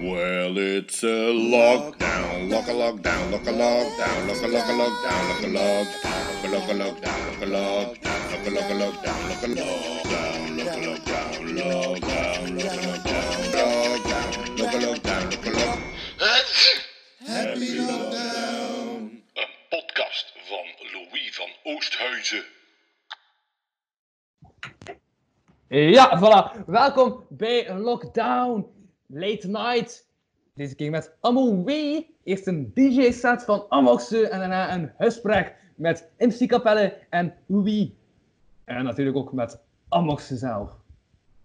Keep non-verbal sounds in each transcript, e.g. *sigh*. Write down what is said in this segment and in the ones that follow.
Well, it's a lockdown, lock a lockdown, lock a lockdown, lock a lock a lockdown, lock a lockdown, lock a lockdown, lock a lockdown, lock a lock a lockdown, lock a lockdown, lock a lockdown, lockdown, lock a lockdown, lockdown, lock a lockdown, lock a lock. Happy lockdown. Een podcast van Louis van Oosthuizen. Ja, voilà. Welkom bij Lockdown Late Night. Deze keer met Amo W. Eerst een DJ-set van Amoxe en daarna een gesprek met MC Capelle en Oewie. En natuurlijk ook met Amoxe zelf.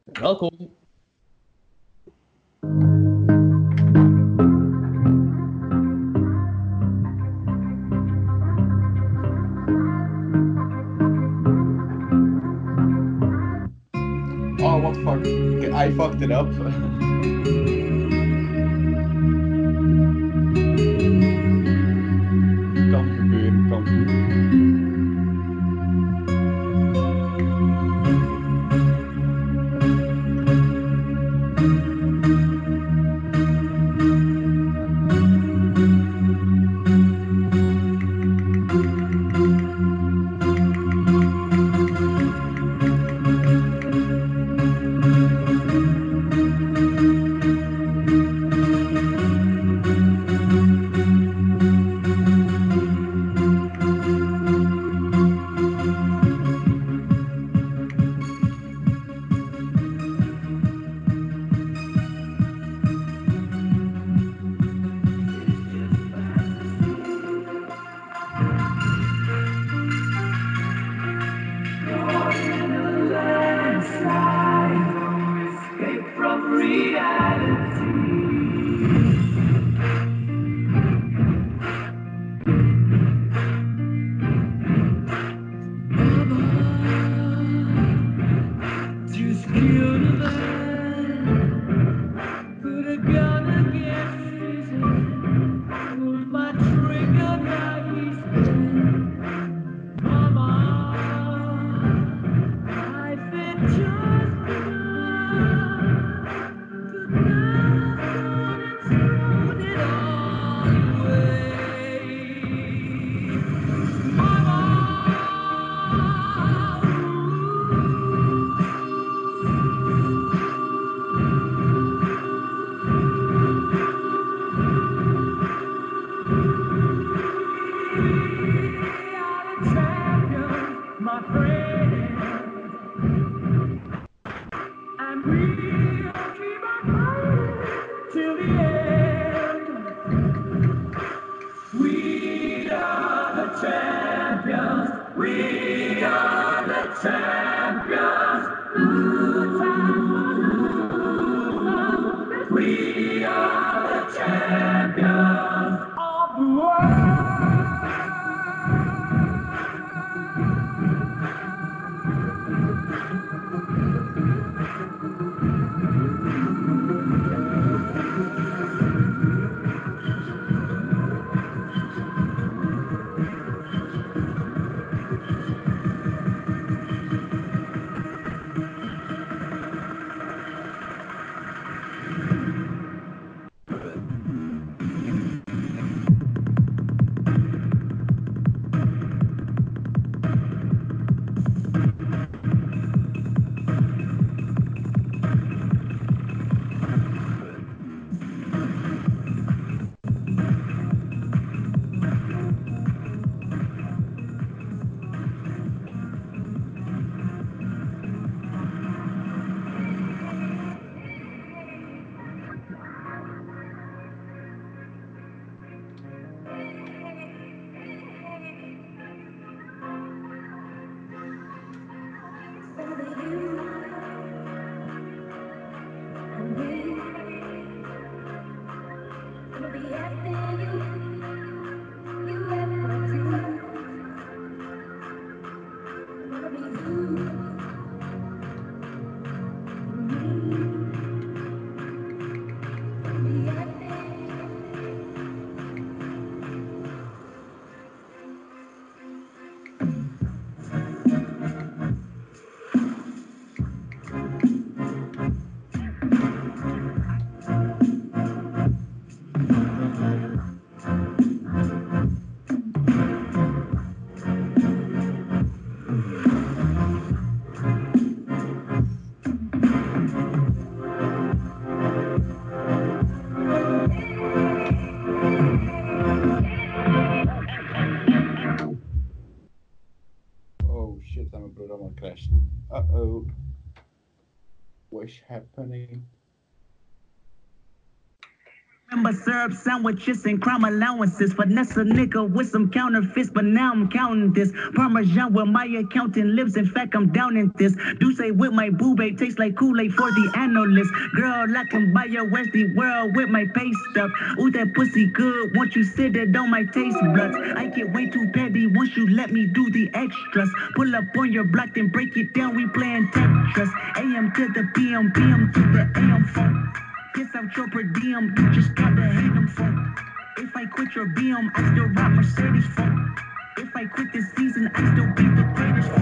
Welkom. Oh, what fuck? I fucked it up. *laughs* happening? Syrup sandwiches and crime allowances. Finesse a nigga with some counterfeits, but now I'm counting this. Parmesan where my accountant lives. In fact, I'm down in this. Do say with my boo tastes like Kool-Aid for the analyst. Girl, I can buy your Westy world with my pay stuff. Ooh, that pussy good. Once you sit it on my taste buds. I get way too petty once you let me do the extras. Pull up on your block, then break it down. We playing Tetris. AM to the PM, PM to the AM phone. Kiss out your per diem, just gotta hate them phone. If I quit your BM, I still rock Mercedes phone. If I quit this season, I still be the greatest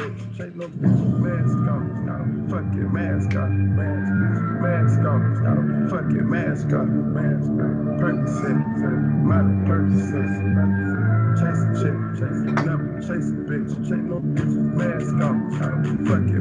bitch. J Lo bitch, mask on, not a fucking mask on. Mask, bitch, mask on, not a fucking mask on. Mask, Percocet, model Percocet. Chase a chick, chase a number, chase a bitch. J no bitch, mask on, not a fucking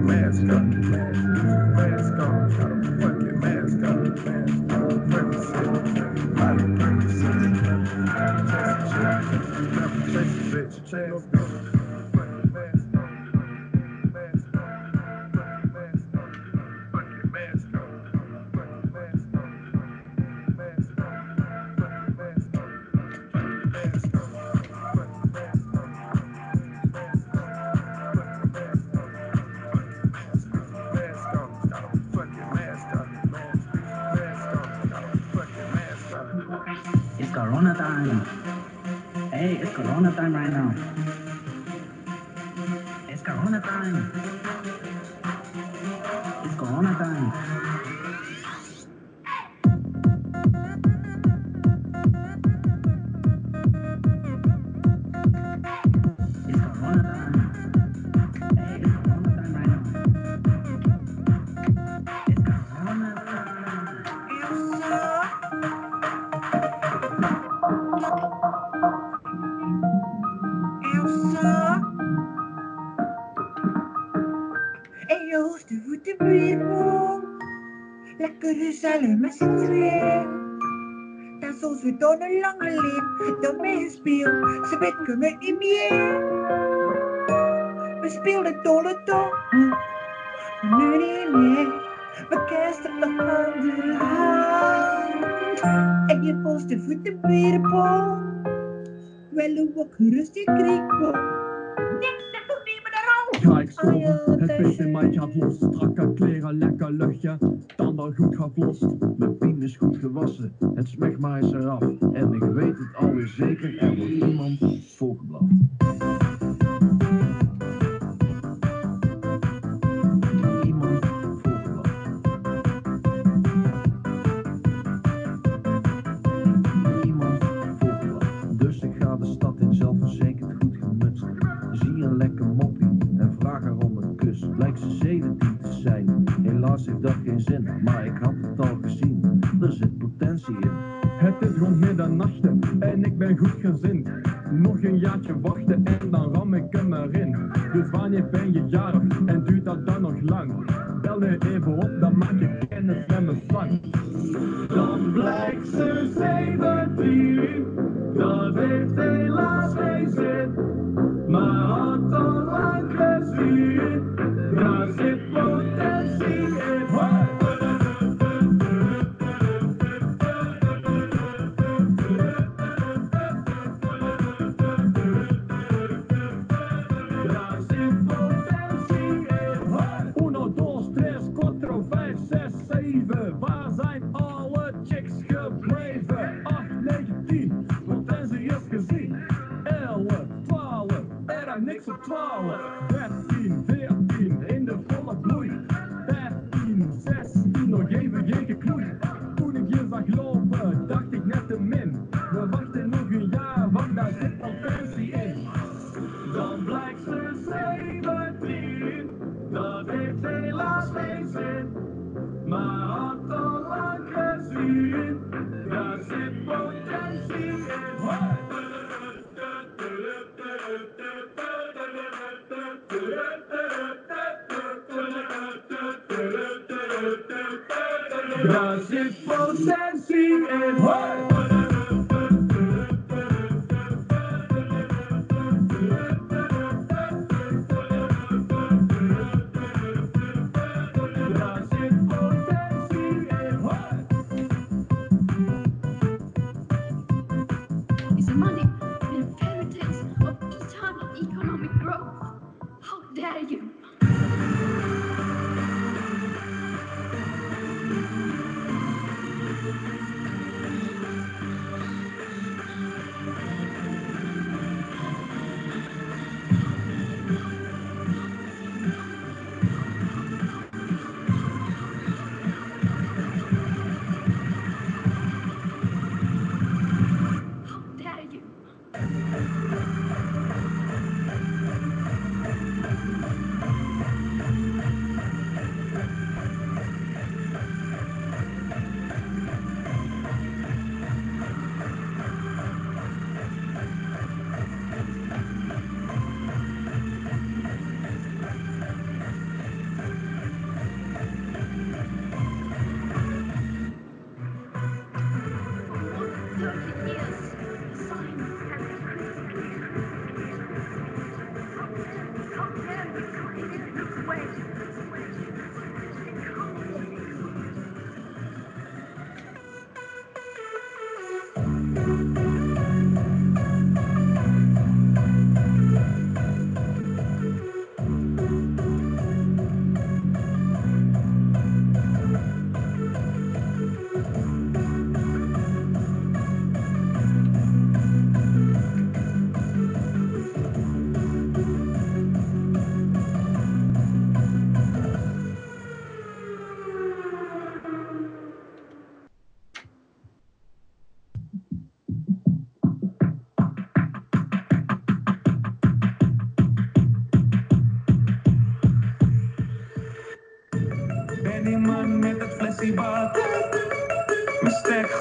Dan een lange lijn, dan meespeel. Ze weten me niet meer. We speelden dolle toon. Nu niet meer. We kersten nog aan de hand. En je post de voeten weer Wel een wok rustig kriekbo. Niks, Ga ik storen, het beest in mij gaat los. Strakke kleren, lekker luchtje, tanden goed gevlost. Mijn pien is goed gewassen, het smegma is eraf. En ik weet het alweer zeker, er wordt iemand volgeblaft. Maar ik had het al gezien. Er zit potentie in. Het is rond middernachten en ik ben goed gezind. Nog een jaartje wachten en dan ram ik hem erin. Dus wanneer ben je jarig en duurt dat dan nog lang?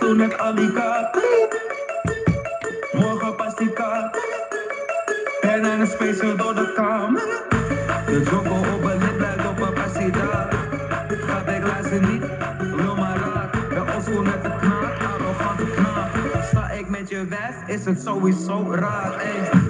toen ik aan die kaart. Morgen pas die kaart. En een space door de kamer. De jongen op een lid blijft op een passie daar. Gaat ik luister niet, wil maar raar. De osco net de knaak, arrogante knaak. Sta ik met je weg, is het sowieso raar. Ey.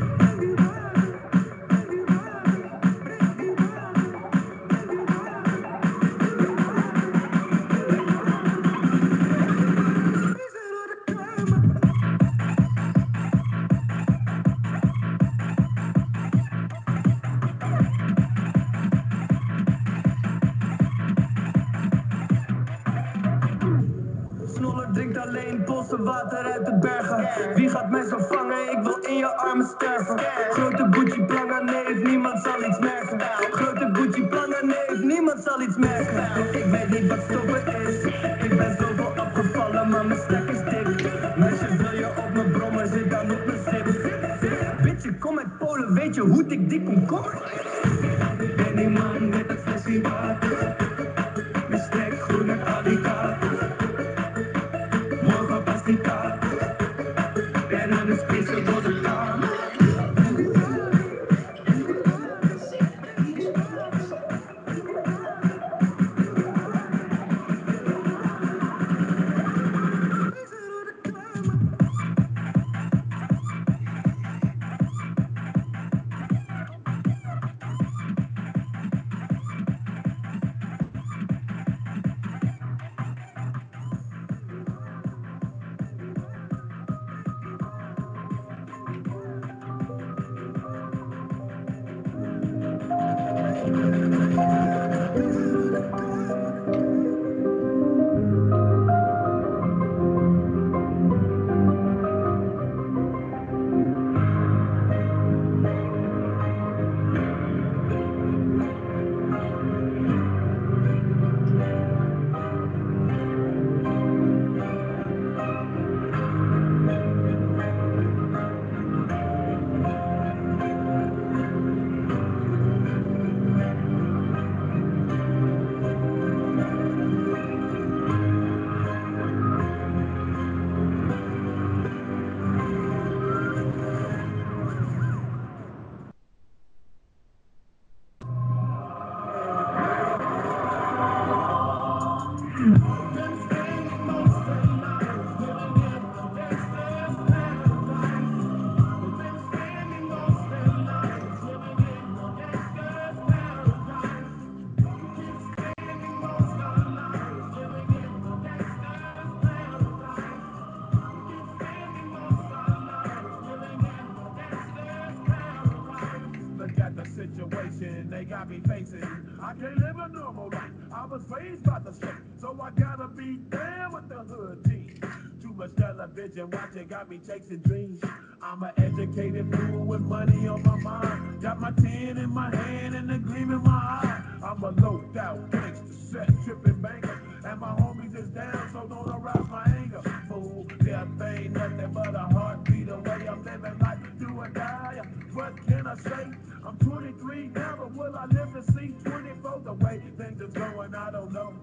Got me chasing dreams. I'm an educated fool with money on my mind. Got my tin in my hand and a gleam in my eye. I'm a low out gangster, set tripping banker. And my homies is down, so don't arouse my anger. Fool, death ain't nothing but a heartbeat away. I'm living life, do or die. What can I say? I'm 23 now, but will I live to see 24? The way things are going, I don't know.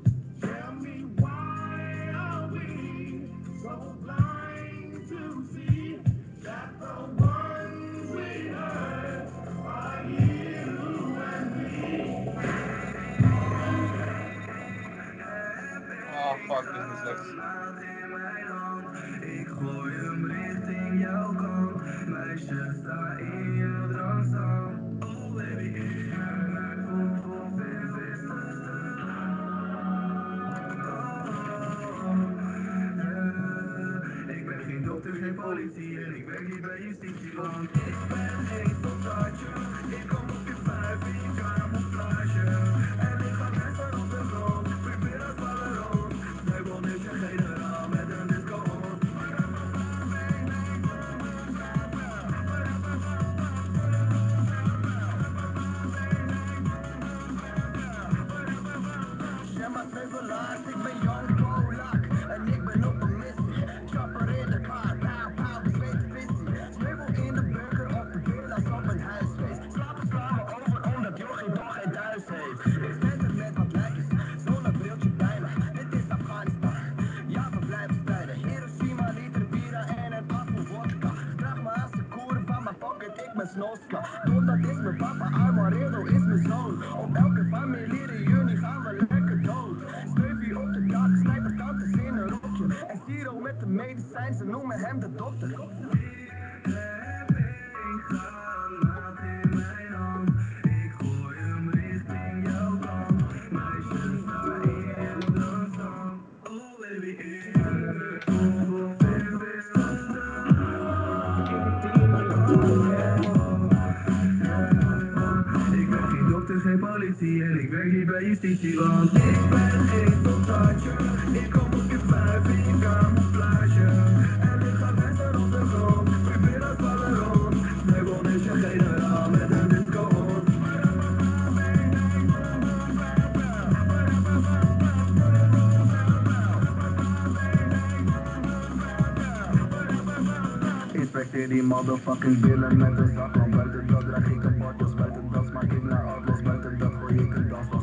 Fuck, is slecht. Ik gooi hem richting jouw kant. Meisje, sta in je drankstand. Oh baby, ik ben Ik ben geen dokter, geen politie en ik werk niet bij justitie, want ik ben geen soldaatje. Snoska. Doordat is mijn papa, Armaredo is mijn zoon. Op elke familiereunie gaan we lekker dood. Steufie op de dak, snijper tantes in een rokje. En Siro met de medicijn, ze noemen hem de dokter. Politie en ik werk niet bij justitie, want ik ben geen soldaatje. Ik kom op je vijf in camouflage. En ik ga rennen op de grond, probeer dat vallen rond. Sneeuwbal is je generaal met een disco. Inspecteer die motherfucking billen met een zak Want buiten Buiten dat gooi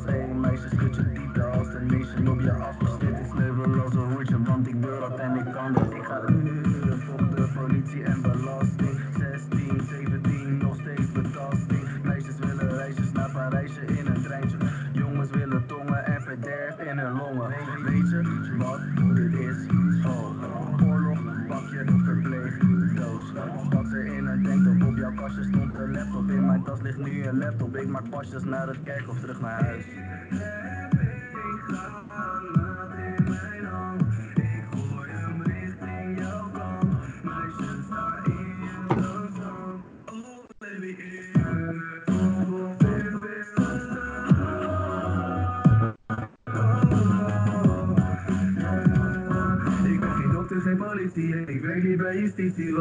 terug naar huis. Ik ben geen dokter, geen politie. Ik werk niet bij justitie,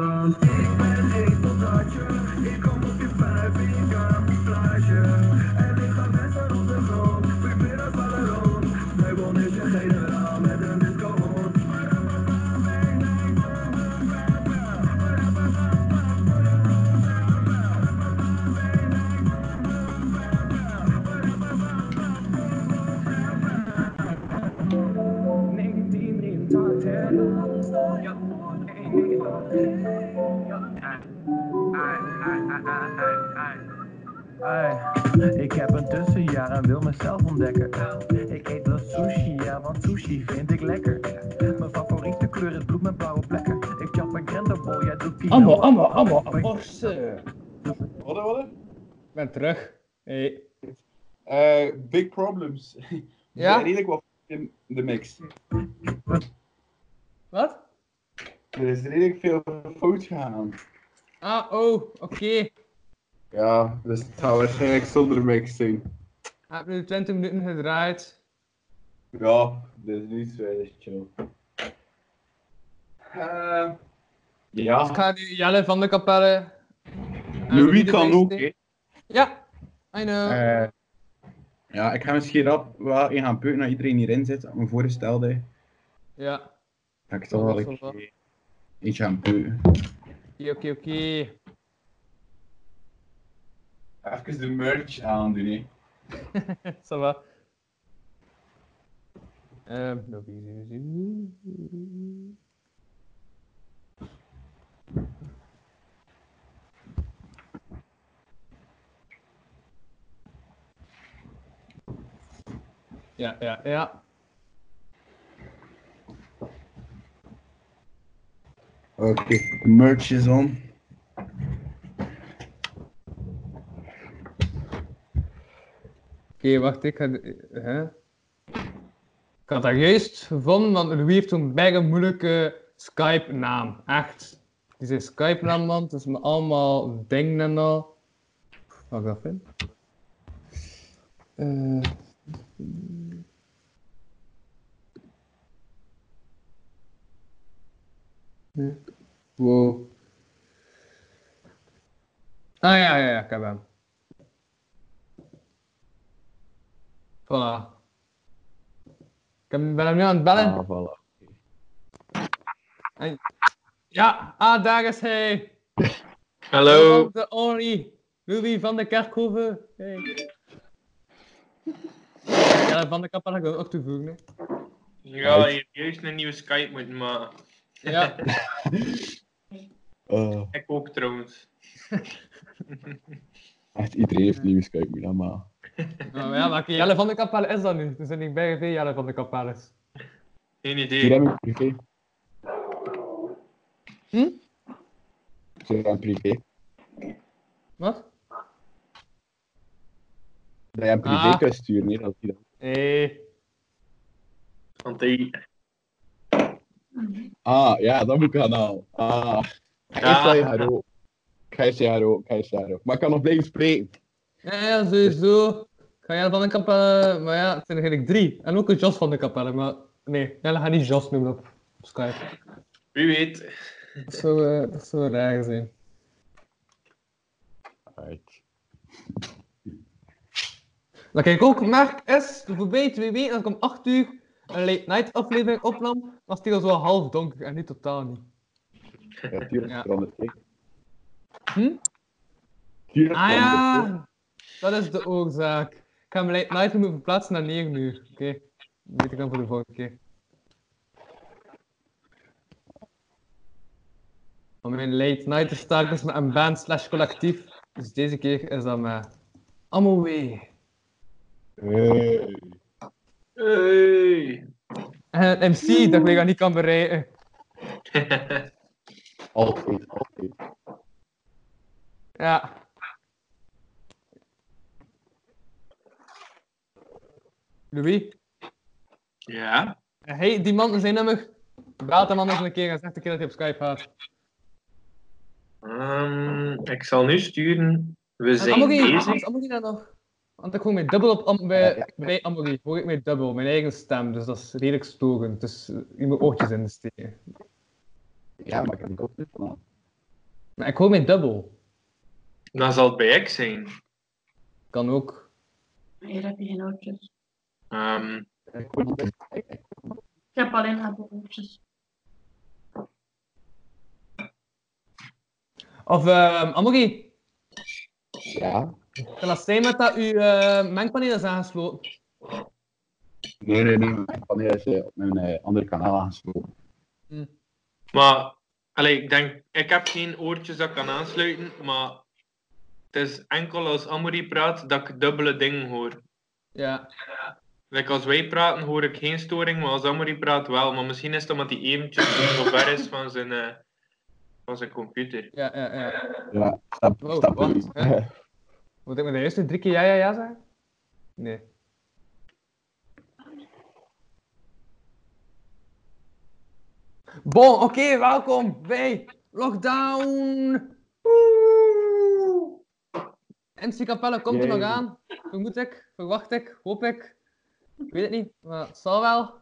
ben terug. Hey. Eh, big problems. *laughs* Ja? Redelijk wat in de mix. Wat? Er is redelijk veel fout gegaan. Ah, oh, oké. Ja, dus het gaat waarschijnlijk zonder mix zijn. Heb nu 20 minuten gedraaid. Ja, dit is niet chill. Eh, Dus ik ja, ga nu Jelle van de Kapelle. en Louis de kan ook, hè. Ja, I know. Eh, ja, ik ga misschien rap wel in gaan peuken dat iedereen hierin zit. Dat ik me voorstelde. Ja, Dat ik toch wel Zal een eentje gaan peuken. oké, oké, oké. even de merch aandoen, hè. *laughs* Ça va. Ehm, nog easy. Ja, ja, ja. Oké, de merch is on. Oké, wacht, ik ga... de- Hè? Ik had dat juist gevonden, want Louis heeft zo'n bijna moeilijke Skype-naam. Echt. Die zijn Skype-naam, man. Het is me allemaal dingen en al. Wat ik dat vind? Eh. Nee. Wow. Ah ja, ja, ja, ik heb hem. Voilà. Ik ben hem nu aan het bellen. Ah, voilà. En- Ja, ah, daar is hij. Hallo. De only Louis van de Kerkhoven. Hey. Ja, van de Kapelle ga ik ook toevoegen. Hè. Ja, je hebt juist een nieuwe Skype moeten maken. Ja. *laughs* Eh, Ik ook trouwens. *laughs* echt iedereen heeft nieuwe Skype moeten maar. *laughs* Nou, ja, welke Jelle van de Kapelle is dat nu? Er zijn niet bij Jelle van de Kapelles. Geen Hier idee. heb ik privé. Hm? Hier heb ik privé. Wat? Dat je een privé Ah. kunt sturen, nee, dat is niet. Hey. Want die... Ah, ja, dat moet ik gaan halen. Ah, ik ga ook. Ik ga je ook. Maar ik kan nog blijven spreken. Ja, ja, sowieso. Ik ga Jelle van de Kapelle, maar ja, het zijn er eigenlijk drie. En ook een Jos van de Kapelle, maar nee, Jelle gaat niet Jos noemen op Skype. Wie weet. Dat zou, eh, dat zou raar zijn. Right. Wat ik ook merk is, voorbij twee weken dat ik om 8 uur een late night aflevering opnam, was het hier al zo half donker en nu totaal niet. Ja, tuurlijk Ja. verandert het. Hm? Tuurlijk Ah ja, dat is de oorzaak. Ik ga mijn late night moeten verplaatsen naar 9 uur. Oké, dat weet ik dan voor de volgende keer. Maar mijn late night is start dus met een band slash collectief. Dus deze keer is dat met Amoway. Hey. Hey. En een MC dat ik dat niet kan bereiken. *laughs* Altijd, altijd. Ja. Louis? Ja? Hey, die man, zijn nummer. Belt hem anders een keer en zegt een keer dat hij op Skype gaat. Ehm, ik zal nu sturen. We zijn Amogi, bezig. is Amogi daar nog? Want ik hoor mij dubbel op bij, bij Amogi. Hoor ik mij dubbel, mijn eigen stem. Dus dat is redelijk storend. Dus je moet oortjes insteken. Ja, maar ik heb een koptelefoon aan. Maar ik hoor mij dubbel. Dan zal het bij X zijn. Kan ook. Hier heb je geen oortjes. Ehm, Ik heb alleen Apple oortjes. Of uh, Amogi, Ja? Kan dat zijn met dat uw eh, mengpaneel is aangesloten? Nee, nee, nee. Mijn paneel is eh, op mijn eh, andere kanaal aangesloten. maar, allee, ik denk, ik heb geen oortjes dat ik kan aansluiten, maar het is enkel als Amory praat dat ik dubbele dingen hoor. Ja. Like als wij praten hoor ik geen storing, maar als Amory praat wel. Maar misschien is het omdat hij eventjes zo ver is van zijn, eh, van zijn computer. Ja, ja, ja. Ja, stap, Wow, stap. wat? Moet ik me de eerste drie keer ja, ja, ja zeggen? Nee. Bon, oké, welkom bij Lockdown. Woe! MC Capelle komt er nog aan. Vermoed ik, verwacht ik, hoop ik. Ik weet het niet, maar het zal wel.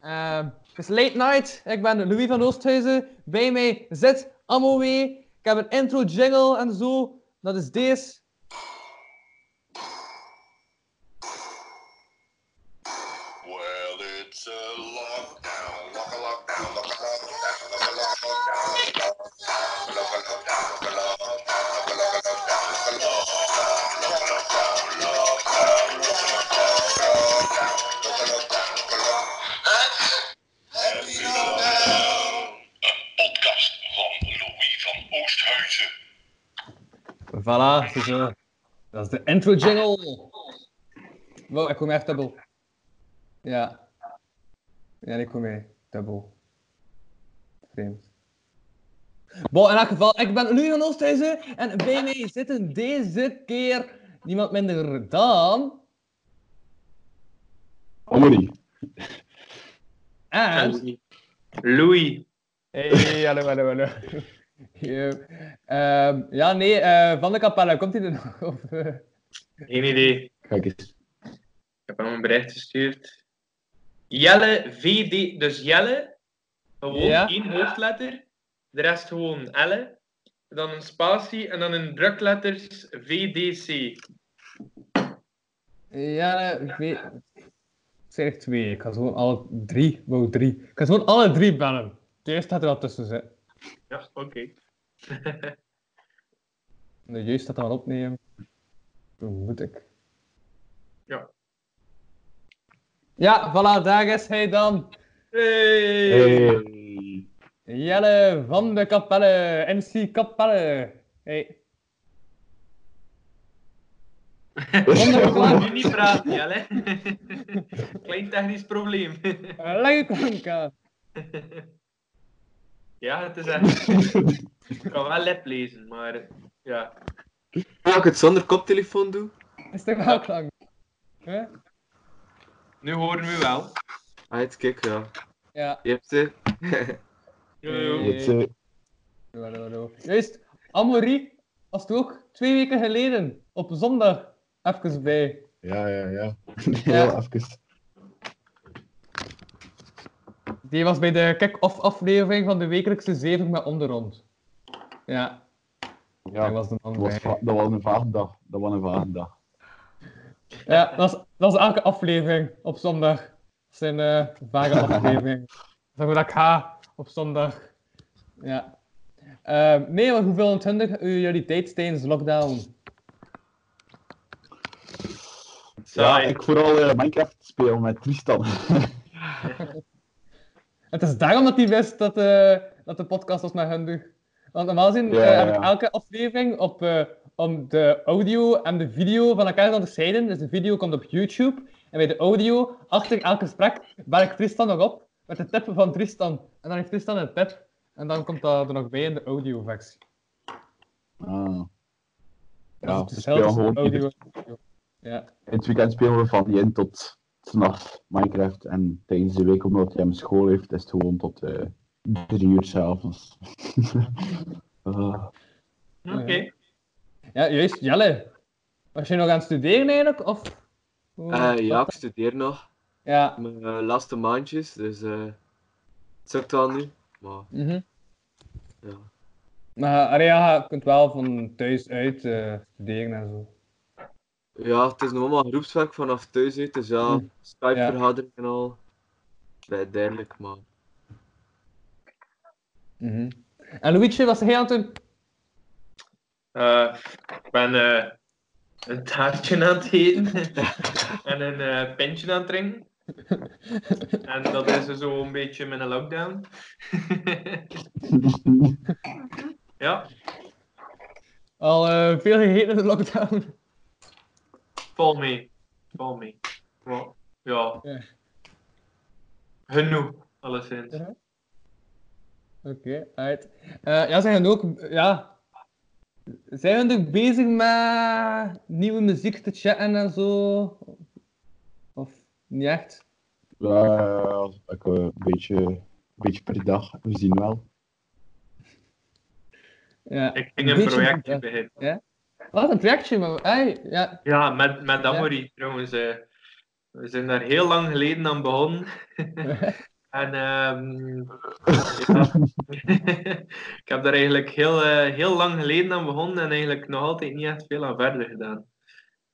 Ehm, het is late night. Ik ben Louis van Oosthuizen. Bij mij zit Ammo W. Ik heb een intro jingle en zo. Now this. days Voilà, zo. Dat is de intro jingle. Wow, ik kom echt dubbel. Ja. Ja, ik kom mee. Dubbel. Vreemd. Bon, in elk geval, ik ben Louis van Oosthuizen en bij mij zitten deze keer niemand minder dan... Amory. En... Louis. Hey, hallo, hallo, hallo. Ehm, ja, nee, eh, Van de Capelle, komt hij er nog? *laughs* Of, eh? Geen idee. Kijk eens. Ik heb hem een bericht gestuurd. Jelle VD, dus Jelle, gewoon Ja. één hoofdletter, de rest gewoon Elle, dan een spatie en dan in drukletters VDC. Weet... Ik zeg twee. Ik ga gewoon alle drie... Wow, drie. Ik ga gewoon alle drie bellen. De eerste gaat er al tussen zitten. Ja, oké. *laughs* De juist er al opnemen. Vermoed ik. Ja. Ja, voilà, daar is hij dan. Hey. Hey. Jelle van de Capelle. MC Capelle. Hey. *laughs* Ik nu niet praten, Jelle. *laughs* Klein technisch probleem. Lange klank ja, het is echt... Ik kan wel lep lezen, maar ja. Ja, ik het zonder koptelefoon doe. Is toch wel klank? Huh? Nu horen we wel. Ah, het kijk, ja. Ja. Je hebt ze. *laughs* Hallo, hallo. Juist, Amory was het ook twee weken geleden, op zondag, even bij. Ja, ja, ja. *laughs* Ja. Heel even. Die was bij de kick-off aflevering van de wekelijkse zeven met onderrond. Ja. Ja, was de man dat, was, dat was een vage dag. Dat was een vage dag. Ja, dat is, dat is elke aflevering op zondag. Dat zijn eh vage *laughs* afleveringen. Zeg maar dat ik ga op zondag. Ja. Ehm, nee, maar hoeveel ontwindig jullie tijd tijdens de lockdown? Ja, ik vooral eh, Minecraft spelen met Tristan. *laughs* Het is daarom dat hij wist dat, eh, dat de podcast was met hundig. Want normaal gezien Ja, eh, heb ik elke aflevering op, eh, om de audio en de video van elkaar te onderscheiden. Dus de video komt op YouTube. En bij de audio, achter elk gesprek, bel ik Tristan nog op met de tip van Tristan. En dan heeft Tristan een tip. En dan komt dat er nog bij in de audioversie. Ah. Spelen gewoon audio. Ja. In het weekend spelen we van 1 tot s'nachts Minecraft. En tijdens de week, omdat hij hem school heeft, is het gewoon tot eh 3 uur s'avonds. Ah. *laughs* Oké. ja, juist. Jelle. Was je nog aan het studeren eigenlijk? Of... Eh, ja, ik studeer nog. Ja. Mijn eh, laatste maandjes, dus eh het sukt wel nu. Maar Mhm. ja. Maar Aria, je kunt wel van thuis uit eh, studeren en zo. ja, het is nog allemaal groepswerk vanaf thuis uit, dus ja, Mm. Skype-vergadering en al. Bij duidelijk, maar Mhm. En Luigi, wat zei jij aan het doen? Eh, ik ben eh, een taartje aan het eten *laughs* en een eh pintje aan het drinken. En dat is zo een beetje mijn lockdown. *laughs* ja, Al veel gegeten in de lockdown. val mee. Val mee. Wel, Ja. Ja. Genoeg, alleszins. Oké, uit. Eh ja, zijn we ook, ja. Zijn we ook bezig met nieuwe muziek te chatten en zo? Of niet echt? Ja, ik, eh, een, beetje, een beetje per dag. We zien wel. Ja. Ik ging een projectje beginnen. Ja? Wat een trajectje, maar... Hey, ja. Ja, met, met Amory trouwens. eh, we zijn daar heel lang geleden aan begonnen. *laughs* en ehm, ja. *laughs* ik heb daar eigenlijk heel, eh, heel lang geleden aan begonnen en eigenlijk nog altijd niet echt veel aan verder gedaan.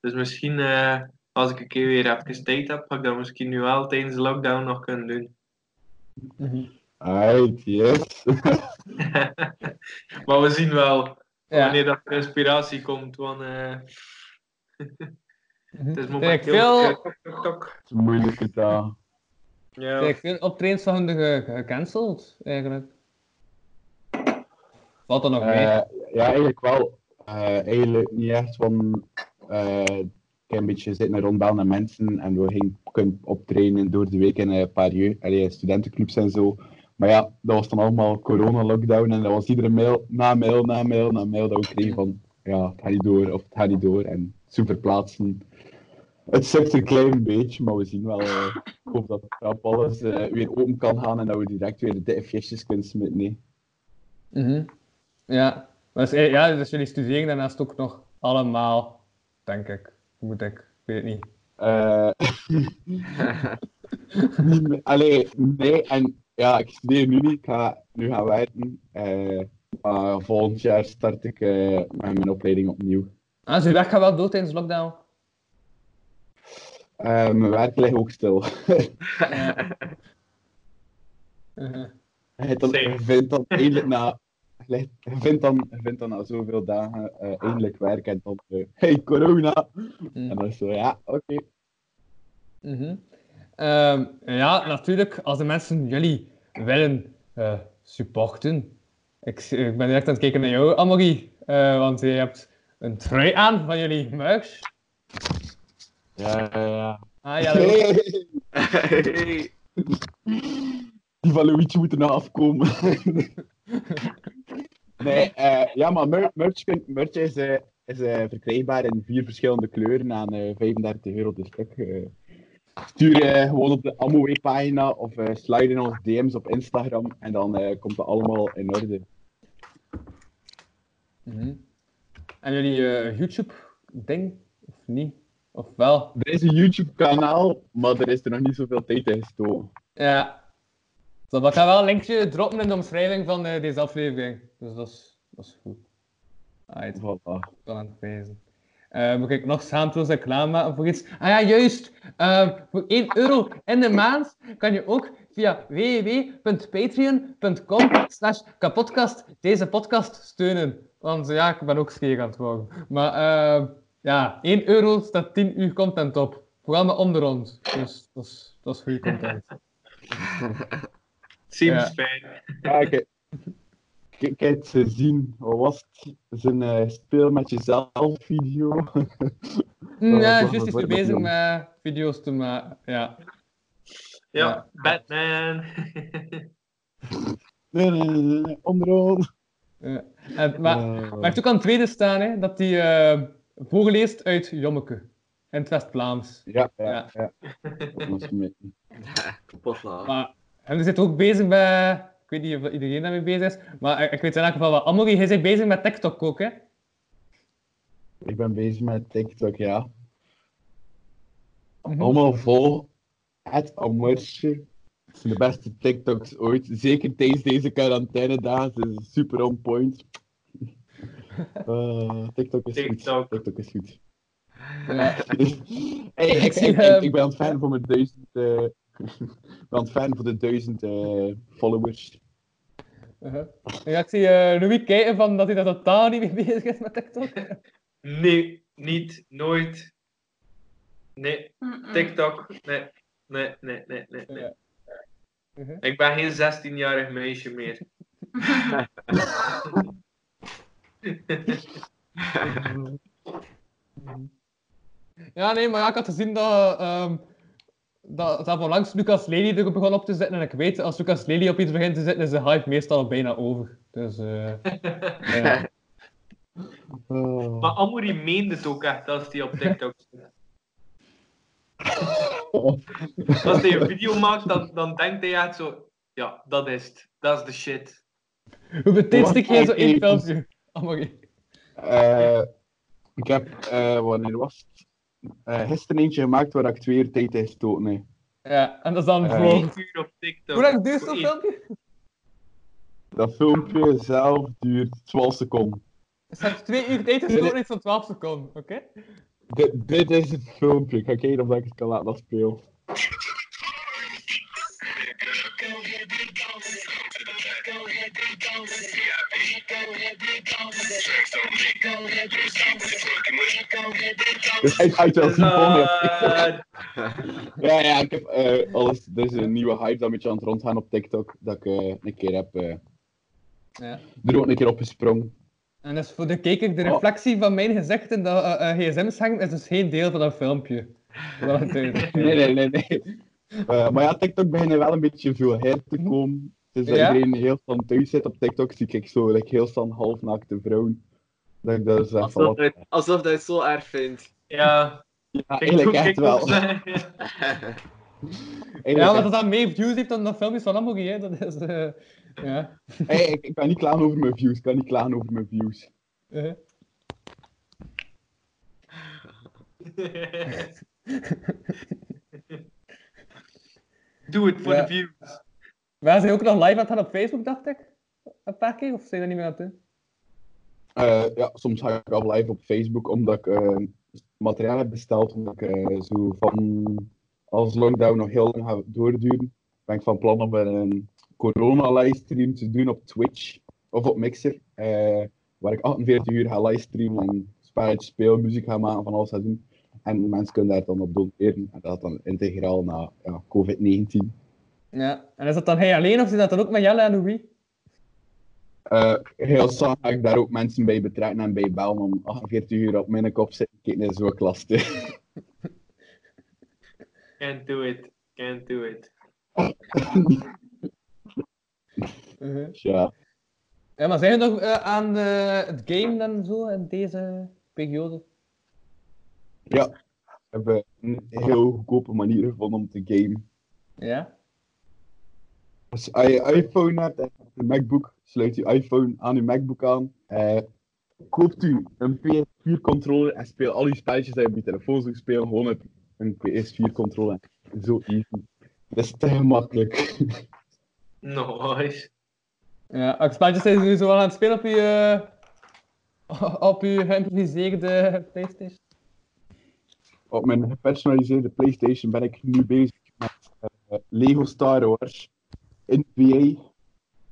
Dus misschien eh, als ik een keer weer even tijd heb, ga ik dat misschien nu wel tijdens de lockdown nog kunnen doen. Alright, yes. *laughs* maar we zien wel Ja. wanneer dat er inspiratie komt. Want, eh, *laughs* het is Kijk, momenteel... veel, tok, tok, tok. Het is een moeilijke taal. Ja. kijk, veel optredens van hun ge- gecanceld, eigenlijk. Valt er nog mee? Eh, ja, eigenlijk wel. Eh, eigenlijk niet echt van. eh, ik heb een beetje zitten rondbellen naar mensen en we gingen kunnen optreden door de week in een paar allee, studentenclubs en zo. Maar ja, dat was dan allemaal corona-lockdown en dat was iedere mail na mail na mail na mail dat we kregen van ja, het gaat niet door of het gaat niet door en zo verplaatsen. Het sukt een klein beetje, maar we zien wel. eh, *laughs* ik hoop dat rap alles eh, weer open kan gaan en dat we direct weer de FJ'tjes kunnen smitten. Nee. Mhm. Ja, dus, ja, dus jullie studeren daarnaast ook nog allemaal, denk ik. Moet ik, ik weet het niet. Eh, *laughs* Allee, nee, en ja, ik studeer nu niet, ik ga nu gaan werken. Eh, maar volgend jaar start ik met mijn opleiding opnieuw. Ah, dus je werk gaat wel door tijdens lockdown? Eh, mijn werk ligt ook stil. *laughs* Je vindt dan eindelijk na, vindt dan, vindt dan na zoveel dagen eh, eindelijk werk en dan, eh, hey corona! En dan is zo, ja, oké. Mhm. Ehm, ja, natuurlijk, als de mensen jullie willen supporten. Ik, ik ben direct aan het kijken naar jou, Amory. want je hebt een trui aan van jullie merch. Ja, ja, ja. Ah, ja, Hey. Die van Luigi moeten nog afkomen. nee, eh, ja, maar mer- merch, kun- merch is, eh, is eh, verkrijgbaar in vier verschillende kleuren aan eh 35 euro per stuk. eh. stuur eh, gewoon op de Amway-pagina of eh slide in onze DM's op Instagram en dan eh, komt het allemaal in orde. Mhm. En jullie eh, YouTube-ding? Of niet? Of wel? Er is een YouTube-kanaal, maar er is er nog niet zoveel tijd in gestoken. Ja. Zo, maar ik ga wel een linkje droppen in de omschrijving van eh, deze aflevering. Dus dat is, dat is goed. Alright. Voilà. Ik kan het wijzen. Eh, moet ik nog schaamteloos reclame maken voor iets? Ah ja, juist. Eh, voor 1 euro in de maand kan je ook via www.patreon.com slash kapodcast deze podcast steunen. Want ja, ik ben ook scheer aan het worden. Maar eh, ja, 1 euro staat 10 uur content op. Vooral met onder ons. Dus dat is, dat is goede content. *laughs* Seems fair. Ja, kijk. Kijk het zien. Wat was het? Zijn eh, speel met jezelf video. *laughs* Mm, ja, juist is er wat bezig met video's te maken. Ja. Ja, Batman. *laughs* Nee, nee, nee, nee, onderaan. Ja. En, maar, Eh. maar hij heeft ook aan het tweede staan, hè, dat hij eh voorleest uit Jommeke. In het West-Vlaams. Ja, ja, ja. Dat was met- *laughs* Kapot laten. Maar hij zit ook bezig bij... Ik weet niet of iedereen daarmee bezig is, maar ik- weet in elk geval wel. Amory, hij is bezig met TikTok ook, hè? Ik ben bezig met TikTok, ja. Mhm. Allemaal vol. Het zijn de beste TikToks ooit. Zeker tijdens deze quarantaine dagen. Ze is super on point. *laughs* Eh, TikTok is goed. TikTok is goed. Ja. *laughs* Hey, ik, Ik zie, ik, ik, ehm, ben aan het fan voor mijn duizend. eh, ik *laughs* ben aan het fan voor de duizend eh, followers. Uh-huh. Ja, ik zie eh Louis kijken van dat hij daar totaal niet mee bezig is met TikTok. Nee, niet, nooit. Nee, TikTok, nee, nee, nee, nee, nee. nee. Mhm. Ik ben geen 16-jarig meisje meer. Ja, nee, maar ja, ik had gezien dat, ehm dat, dat onlangs Lucas Lely er begon op te zetten. En ik weet, als Lucas Lely op iets begint te zitten, is de hype meestal bijna over. Dus, eh *laughs* ja. Maar Amory meende het ook echt als hij op TikTok zit. *laughs* Als hij een video maakt, dan, dan denkt hij echt zo... Ja, dat is het. Dat is de shit. Hoeveel tijd stik jij zo in Wacht, filmpje? Eh, Ik heb, eh, wanneer was het? Eh, gisteren eentje gemaakt waar ik twee uur tijd in gestoten heb. Ja, en dat is dan vlog. uur op TikTok. Hoe lang duurt zo'n filmpje? Dat filmpje zelf duurt 12 seconden. Dus je hebt twee uur tijd gestoken in zo'n 12 seconden, oké? Dit, dit is het filmpje. Ik ga kijken of ik het kan laten afspelen. Dus hij gaat wel. *laughs* Ja, ja, ik heb eh, alles. Dit is een nieuwe hype dat een beetje aan het rondgaan op TikTok. Dat ik eh, een keer heb. eh, Ja. er ook een keer op gesprongen. En dus voor de kijker, de reflectie van mijn gezichten dat eh, eh, gsm's hangen, is dus geen deel van dat filmpje. Dat is. *laughs* Nee, nee, nee. nee. Maar ja, TikTok beginnen wel een beetje veel her te komen. Dus dat Ja? iedereen heel van thuis zit op TikTok, zie ik zo like, heel staan halfnaakte vrouwen. Dat ik dat zeg van Alsof wat. hij, alsof hij het zo erg vindt. Ja. Ja, eigenlijk kijk, echt wel. *laughs* Eigenlijk Ja, maar echt. dat dat meer views heeft dan dat filmpjes van Amogi, hè. Dat is, eh, ja. Hey, ik, ik kan niet klagen over mijn views. Ik kan niet klagen over mijn views. Eh. *laughs* Doe het voor Ja. de views. Waren ze ook nog live aan het gaan op Facebook, dacht ik? Een paar keer, of zijn dat niet meer aan het? Eh, ja, soms ga ik al live op Facebook omdat ik eh, materiaal heb besteld. Omdat ik eh, zo van als lockdown nog heel lang gaat doorduren, ben ik van plan om een corona-livestream te doen op Twitch of op Mixer. waar ik 48 uur ga livestreamen en spelletjes spelen, muziek ga maken, van alles ga doen. En mensen kunnen daar dan op doneren. En dat dan integraal naar ja, COVID-19. Ja. En is dat dan hij alleen, of is dat dan ook met Jelle en Louis? Eh, heel snel ga ik daar ook mensen bij betrekken en bij bellen om 48 uur op mijn kop zitten. Kijk, dat is ook lastig. *laughs* Can't do it. Can't do it. ja. Ja, maar zijn we nog eh, aan eh, het game dan zo in deze periode? Ja, we hebben een heel goedkope manier gevonden om te gamen. Ja? Als je je iPhone hebt en een MacBook, sluit je iPhone aan je MacBook aan. eh, koopt u een PS4-controller en speel al je spelletjes die je op je telefoon zou spelen gewoon op een PS4-controller. Zo easy. Dat is te gemakkelijk. Nice. Ja, welke spelletjes zijn ze nu zo aan het spelen op je, eh, op je geïmproviseerde Playstation? Op mijn gepersonaliseerde PlayStation ben ik nu bezig met eh, Lego Star Wars NBA.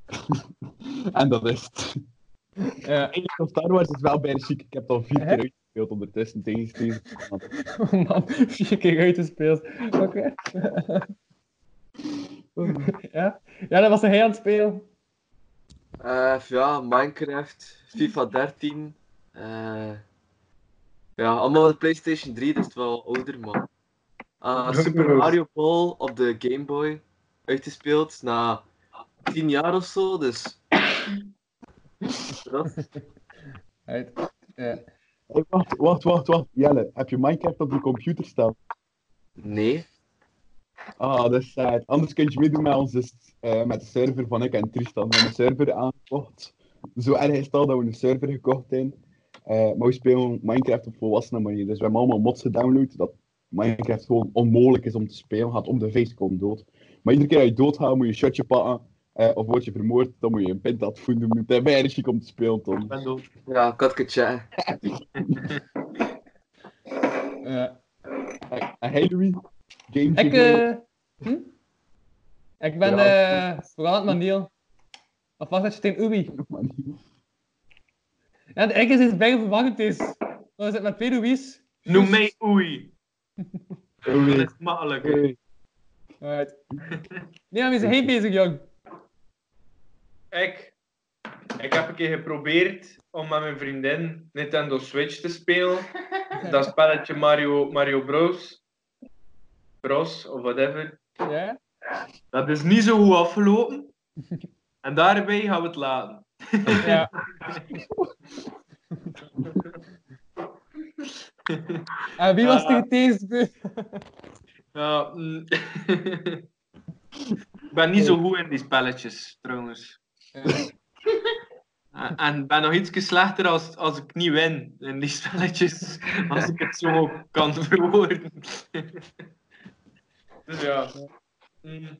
*laughs* en dat is het. Ja. Lego Star Wars is wel bijna chic. Ik heb het al vier keer uitgespeeld ondertussen tegen Steven. Oh man, vier keer uitgespeeld. Oké. *laughs* ja? ja, dat was hij aan het spelen. Eh, ja, Minecraft, FIFA 13. eh, ja, allemaal op de PlayStation 3, dus het wel ouder, man. Ah, Super Mario Ball op de Game Boy uitgespeeld na 10 jaar of zo, dus. Dat. *laughs* Uit. Ja. Hey, wacht, wacht, wacht, wacht. Jelle, heb je Minecraft op je computer staan? Nee. Ah, dat is sad. Anders kun je meedoen met ons, dus, eh, met de server van ik en Tristan. We hebben een server aangekocht. Zo erg is het al dat we een server gekocht hebben. Eh, maar we spelen Minecraft op volwassene manier. Dus we hebben allemaal mods gedownload dat Minecraft gewoon onmogelijk is om te spelen. Gaat om de face komt dood. Maar iedere keer dat je doodgaat, moet je een shotje pakken. eh, of word je vermoord, dan moet je een pint voelen. Het is bijna chic om te spelen, Tom. Ja. Ja. En *laughs* hey Louis, game Ik, eh, hm? ik ben Ja. eh vooral aan het manier. Of was dat je tegen Ubi? Ja, de is iets bijna verwarrend is. Dan is het met twee Louis. Noem mij. Oei. *laughs* Dat is makkelijk. Alright. Nee, maar we zijn geen bezig, jong. Ik, ik heb een keer geprobeerd om met mijn vriendin Nintendo Switch te spelen. *laughs* Dat spelletje Mario, Mario Bros. Bros, of whatever. Ja? Dat is niet zo goed afgelopen. En daarbij gaan we het laten. Ja. *laughs* En wie was deze beurt? *laughs* Ja, mm. ik ben niet zo goed in die spelletjes, trouwens. En- En ben nog iets slechter als, als ik niet win in die spelletjes. Als ik het zo kan *laughs* verwoorden. dus ja. Mm.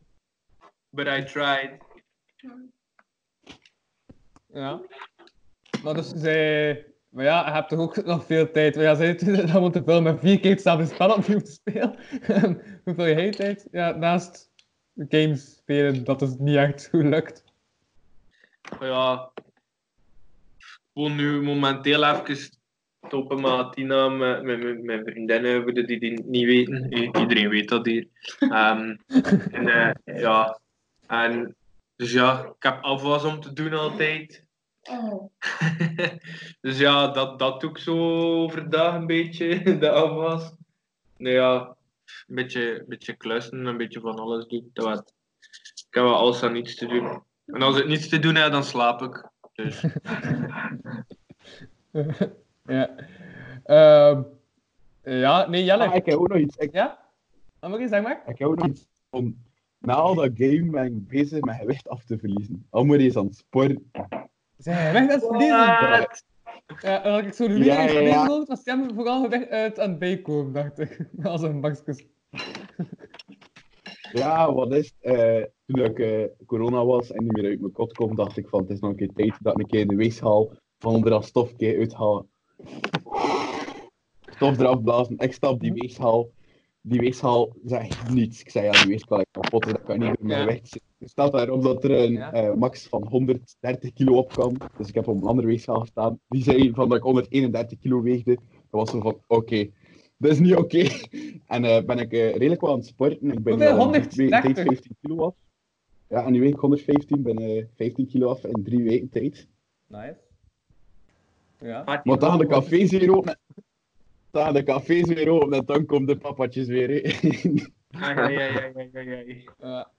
But I tried. Ja. Maar dus zij... Maar ja, je hebt toch ook nog veel tijd. Maar ja, doet dat moeten veel met vier keer hetzelfde spel opnieuw te spelen. *laughs* Hoeveel je tijd? Ja, naast games spelen, dat is niet echt goed lukt. Ja. Gewoon nu momenteel even stoppen met Tina, met, mijn vriendinnen, voor die die niet weten. Iedereen weet dat hier. Ehm, en eh, ja. En dus ja, ik heb afwas om te doen altijd. *laughs* dus ja, dat, dat doe ik zo overdag een beetje, *laughs* de afwas. Nou ja, een beetje, een beetje klussen, een beetje van alles doen. Dat wat. Ik heb wel alles aan niets te doen. En als ik niets te doen heb, dan slaap ik. Dus. *laughs* ja. Ehm, ja, nee, Jelle. Ah, ik heb ook nog iets. Ik, ja? Oké, zeg maar. Ik heb ook nog iets. Om, na al dat game ben ik bezig met gewicht af te verliezen. Allemaal eens aan het sporten. Zijn weg dat verliezen? Ja, en als ik zo de Ja, ja, ja, was hem vooral weg uit aan het bijkomen, dacht ik. *laughs* Als een bakjes. Ja, wat is het? Eh, toen ik eh, corona was en niet meer uit mijn kot kon, dacht ik van het is nog een keer tijd dat ik een keer de weegschaal van onder dat stof een keer uithaal. Stof eraf blazen, ik stap die weegschaal. Die weegschaal zegt niets. Ik zei ja, die weegschaal is kapot, dat kan niet door mijn Ja. gewicht zitten. Er staat daarop dat er een eh, max van 130 kilo op kan. Dus ik heb op een andere weegschaal gestaan. Die zei van dat ik 131 kilo weegde. Dat was zo van, oké, dat is niet oké. En eh, ben ik eh, redelijk wel aan het sporten. Ik ben Hoeveel? nu al 130? drie weken 15 kilo af. Ja, en nu weeg ik 115, ben eh 15 kilo af in drie weken tijd. Nice. Ja. Maar dan cafés weer open. Dan gaan de cafés weer open en dan komen de papatjes weer. Ai, ai, ai, ai, ai. Ja.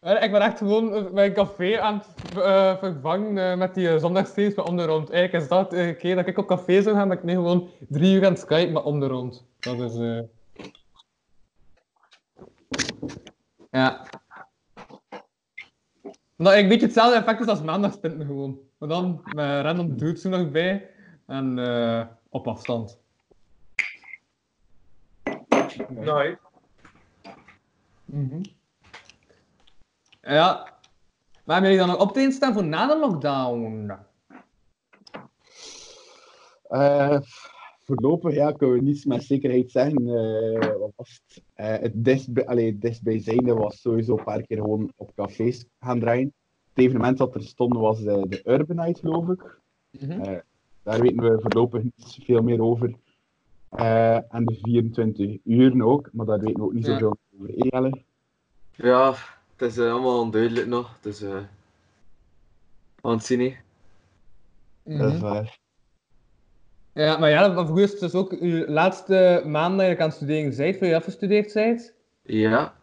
Eh, Ik ben echt gewoon eh, mijn café aan het eh, vervangen eh, met die uh, zondagstreams met om de rond. Eigenlijk is dat de keer dat ik op café zou gaan, dat ik nu gewoon drie uur aan het skypen met om de rond. Dat is... eh Ja. Dat een beetje hetzelfde effect is als maandagspinten gewoon. Maar dan met random dudes er nog bij en eh, op afstand. Nice. Mhm. Ja. Maar hebben jullie dan nog op te staan voor na de lockdown? Eh, voorlopig ja, kunnen we niets met zekerheid zeggen. eh, wat was het? Het dichtbij, allee, het dichtbijzijnde was sowieso een paar keer gewoon op cafés gaan draaien. Het evenement dat er stond was de Urban Night, geloof ik. Mhm. Daar weten we voorlopig niet veel meer over. Eh, en de 24 uur ook, maar daar weten we ook niet Ja. zoveel over. Jelle? Ja, het is eh, allemaal onduidelijk nog. Dus eh. Gaan het zien, hè. Dat is Mhm. waar. Ja, maar ja, vroeger is het dus ook uw laatste maand dat je aan het studeren bent, voor je afgestudeerd bent. Ja.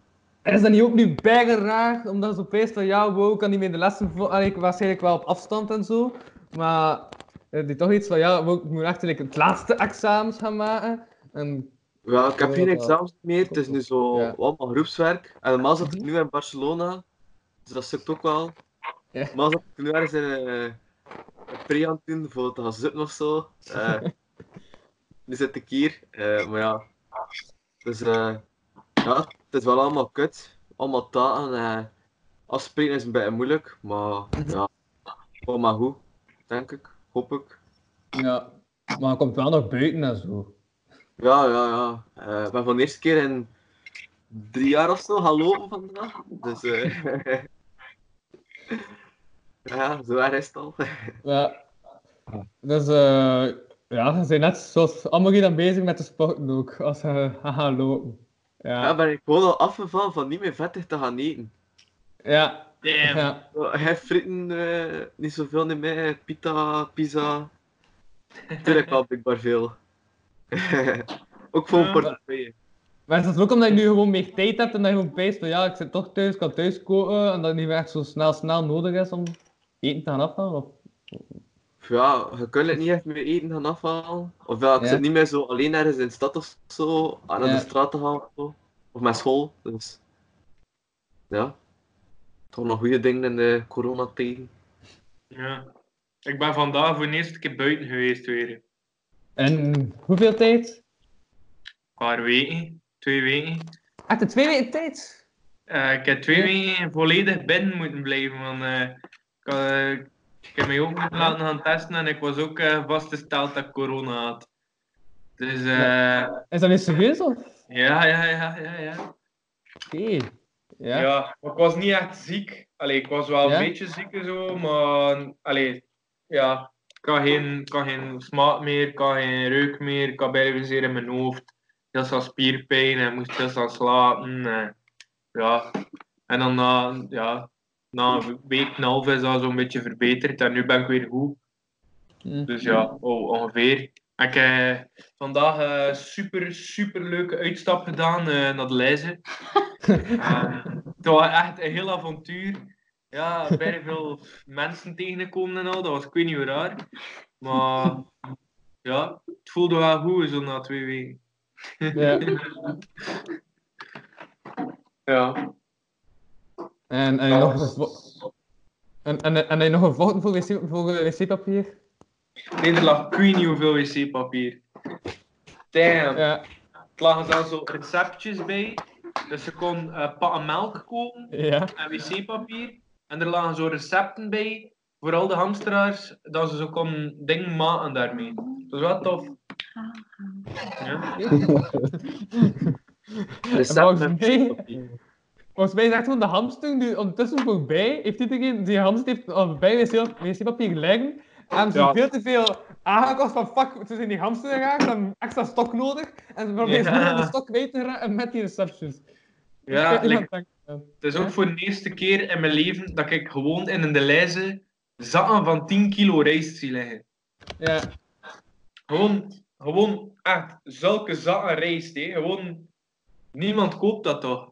En is dat niet ook nu bijna raar, omdat ze opeens van ja, wow, kan niet meer de lessen vo- Allee, ik waarschijnlijk wel op afstand en zo, maar die toch iets van ja, ik moet echt like, het laatste examens gaan maken. En, Ja, ik heb Ja, geen examens meer. Het is nu zo Ja. allemaal groepswerk. En normaal zit ik nu in Barcelona. Dus dat sukt ook wel. Ja. Normaal zit ik nu ergens in eh, een pre aan het doen voor te gaan zitten of zo. Eh, *laughs* nu zit ik hier. eh, maar ja. Dus eh, ja, het is wel allemaal kut. Allemaal eh afspreken is een beetje moeilijk. Maar ja, gewoon maar goed. Denk ik. Hoop ik. ja, maar het komt wel nog buiten en zo. Ja, ja, ja. Eh, ik ben van de eerste keer in drie jaar of zo gaan lopen vandaag. Dus eh *laughs* ja, zo erg is het al. *laughs* Ja. Dus eh ja, ze zijn net zoals allemaal hier dan bezig met de sporten ook, als ze gaan gaan lopen. Ja, Ja, ben ik gewoon al afgevallen van niet meer vettig te gaan eten. ja. Damn. ja. Hij fritten eh, niet zoveel niet meer, pita, pizza. *laughs* Tuurlijk wel blijkbaar veel. *laughs* Ook voor Ja. portefeuille. Maar is dat ook omdat je nu gewoon meer tijd hebt en dat je gewoon peest van ja, ik zit toch thuis, ik kan thuis koken en dat het niet meer echt zo snel snel nodig is om eten te gaan afhalen? Of... Ja, je kunt het niet echt meer eten gaan afhalen. Of ja, ik Ja. zit niet meer zo alleen ergens in de stad of zo, aan Ja. de straat te gaan of zo. Of met school, dus... Ja. Toch nog goede dingen in de coronatijden. Ja. Ik ben vandaag voor de eerste keer buiten geweest weer. En hoeveel tijd? Een paar weken. Twee weken. Echt een twee weken tijd? Eh, ik heb twee weken volledig binnen moeten blijven. Want, eh, ik, had, eh, ik heb mij ook moeten laten gaan testen en ik was ook eh, vastgesteld dat ik corona had. Dus eh, Is dat niet serieus of? ja, ja, ja, ja, ja. Oké. Ja. Ik was niet echt ziek. Allee, ik was wel Ja? een beetje ziek en zo, maar allee, ja, ik had geen, ik had geen smaak meer, ik had geen reuk meer, ik had bijna zeer in mijn hoofd. Heel veel spierpijn en moest heel snel slapen. En, ja. en dan na, ja, na een week en een half is dat zo'n beetje verbeterd en nu ben ik weer goed. Dus ja, oh, ongeveer. Ik heb vandaag een super, super leuke uitstap gedaan eh, naar de Leize. *laughs* Eh, het was echt een heel avontuur. Ja, bijna veel mensen tegengekomen en al. Dat was ik weet niet hoe raar. Maar ja, het voelde wel goed zo na twee weken. Ja. *laughs* ja. En, en, nog en, en, en, en nog een volgende voor, wc, eh, wc-papier? Nee, er lag ik niet hoeveel wc-papier. Damn. Ja. Het lagen zelfs zo receptjes bij. Dus je kon eh pakken melk kopen Ja. en wc-papier. En er lagen zo recepten bij, voor al de hamsteraars, dat ze zo kon dingen maken daarmee. Dat is wel tof. Ja. *laughs* En volgens mij, volgens mij is echt gewoon de hamster die ondertussen voorbij heeft iedereen die hamster heeft al bij wc- wc-papier liggen. En ze Ja. veel te veel aangekocht van fuck, ze zijn die hamster gegaan, ze hebben extra stok nodig. En ze proberen Ja. de stok kwijt te met die receptions. Ja, like-. Het is ook voor de eerste keer in mijn leven dat ik gewoon in een Deleuze zakken van 10 kilo rijst zie liggen. Ja. Gewoon, gewoon echt zulke zakken rijst, hè. Gewoon, niemand koopt dat toch?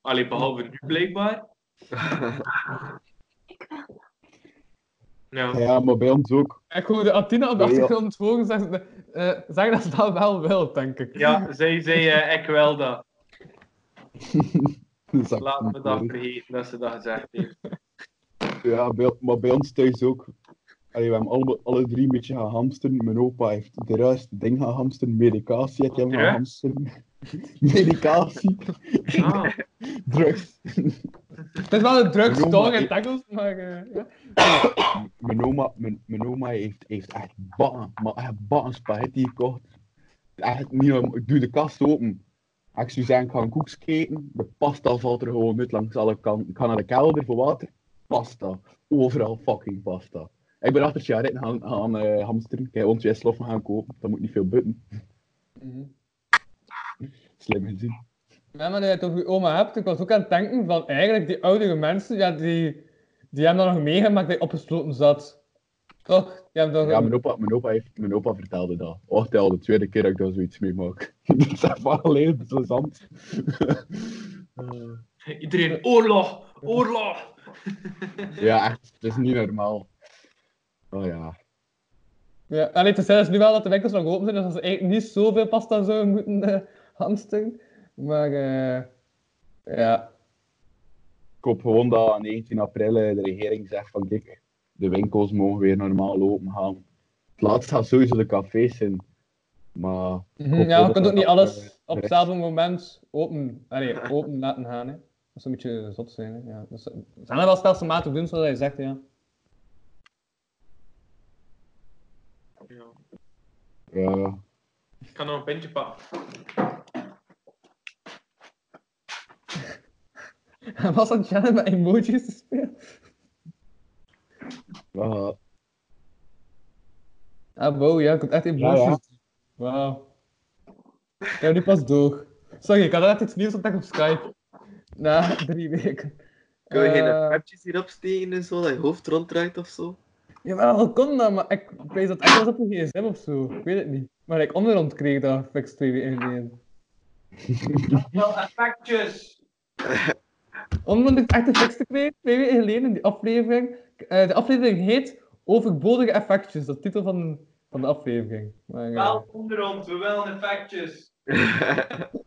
Allee, behalve nu *laughs* blijkbaar. Ja. Ja, maar bij ons ook. Ik hoorde Atina op de achtergrond horen zeggen, eh, zeggen dat ze dat wel wil, denk ik. Ja, zij zei eh, ik wel dat. *laughs* Dat Laat me dat vergeten dat ze dat gezegd heeft. *laughs* Ja, bij, maar bij ons thuis ook. Allee, we hebben alle, alle drie een beetje gaan hamsteren. Mijn opa heeft de juiste ding gaan hamsteren. Medicatie heeft hij hamsteren. Medicatie. Ah. Drugs. Het is wel een drugs Mijn toch in Engels, maar eh, ja. Mijn oma, mijn, mijn oma heeft, heeft echt bakken, maar echt bakken spaghetti gekocht. Echt niet, ik doe de kast open. Ik zou zeggen, ik ga een koeks eten. De pasta valt er gewoon uit langs alle kanten. Ik ga naar de kelder voor water. Pasta. Overal fucking pasta. Ik ben achter het jaar gaan, gaan eh, hamsteren. Ik heb ons sloffen gaan kopen. Dat moet niet veel butten. Slim gezien. Ja, maar dat je het over je oma hebt, ik was ook aan het denken van eigenlijk die oudere mensen, ja, die, die hebben dat nog meegemaakt dat je opgesloten zat. Toch? Die hebben. Ja, mijn opa, mijn, opa heeft, mijn opa vertelde dat. Oh, het is al de tweede keer dat ik daar zoiets mee maak. *laughs* dat is echt wel alleen zo zand. Iedereen, oorlog, oorlog. *laughs* Ja, echt. Het is niet normaal. Oh ja. Ja, alleen te zeggen is nu wel dat de winkels nog open zijn, dus dat ze eigenlijk niet zoveel pasta zouden moeten hamsteren. Maar eh ja. Ik hoop gewoon dat aan 19 april eh, de regering zegt van kijk, de winkels mogen weer normaal open gaan. Het laatst gaat sowieso de cafés zijn. Maar ik Mhm, ja, je kunt dat ook niet dat, alles eh, op hetzelfde moment open, allee, open laten gaan. Hè. Dat zou een beetje zot zijn. Hè. Ja, dus, er zijn er wel stelselmatig doen zoals je zegt, ja. Ja. Ik kan nog een pintje pakken. Hij was aan het met emojis te spelen. Ja. Ah, wow, ja, ik heb echt emojis. Ja, ja. Wauw. Ik heb nu pas door. Sorry, ik had net iets nieuws ontdekt op Skype. Na drie weken. Kun je geen Eh, appjes hierop steken en zo, dat je hoofd ronddraait of zo? Jawel, kon dat, maar ik weet dat echt was op een gsm of zo. Ik weet het niet. Maar ik onderhand kreeg dat fix twee weken geleden. Wel effectjes. *laughs* Onmondig echt een tekst te twee weken geleden in die aflevering. Eh, de aflevering heet Overbodige effectjes, dat titel van, van de aflevering. Maar. Eh, Wel onder ons, we willen effectjes. *laughs*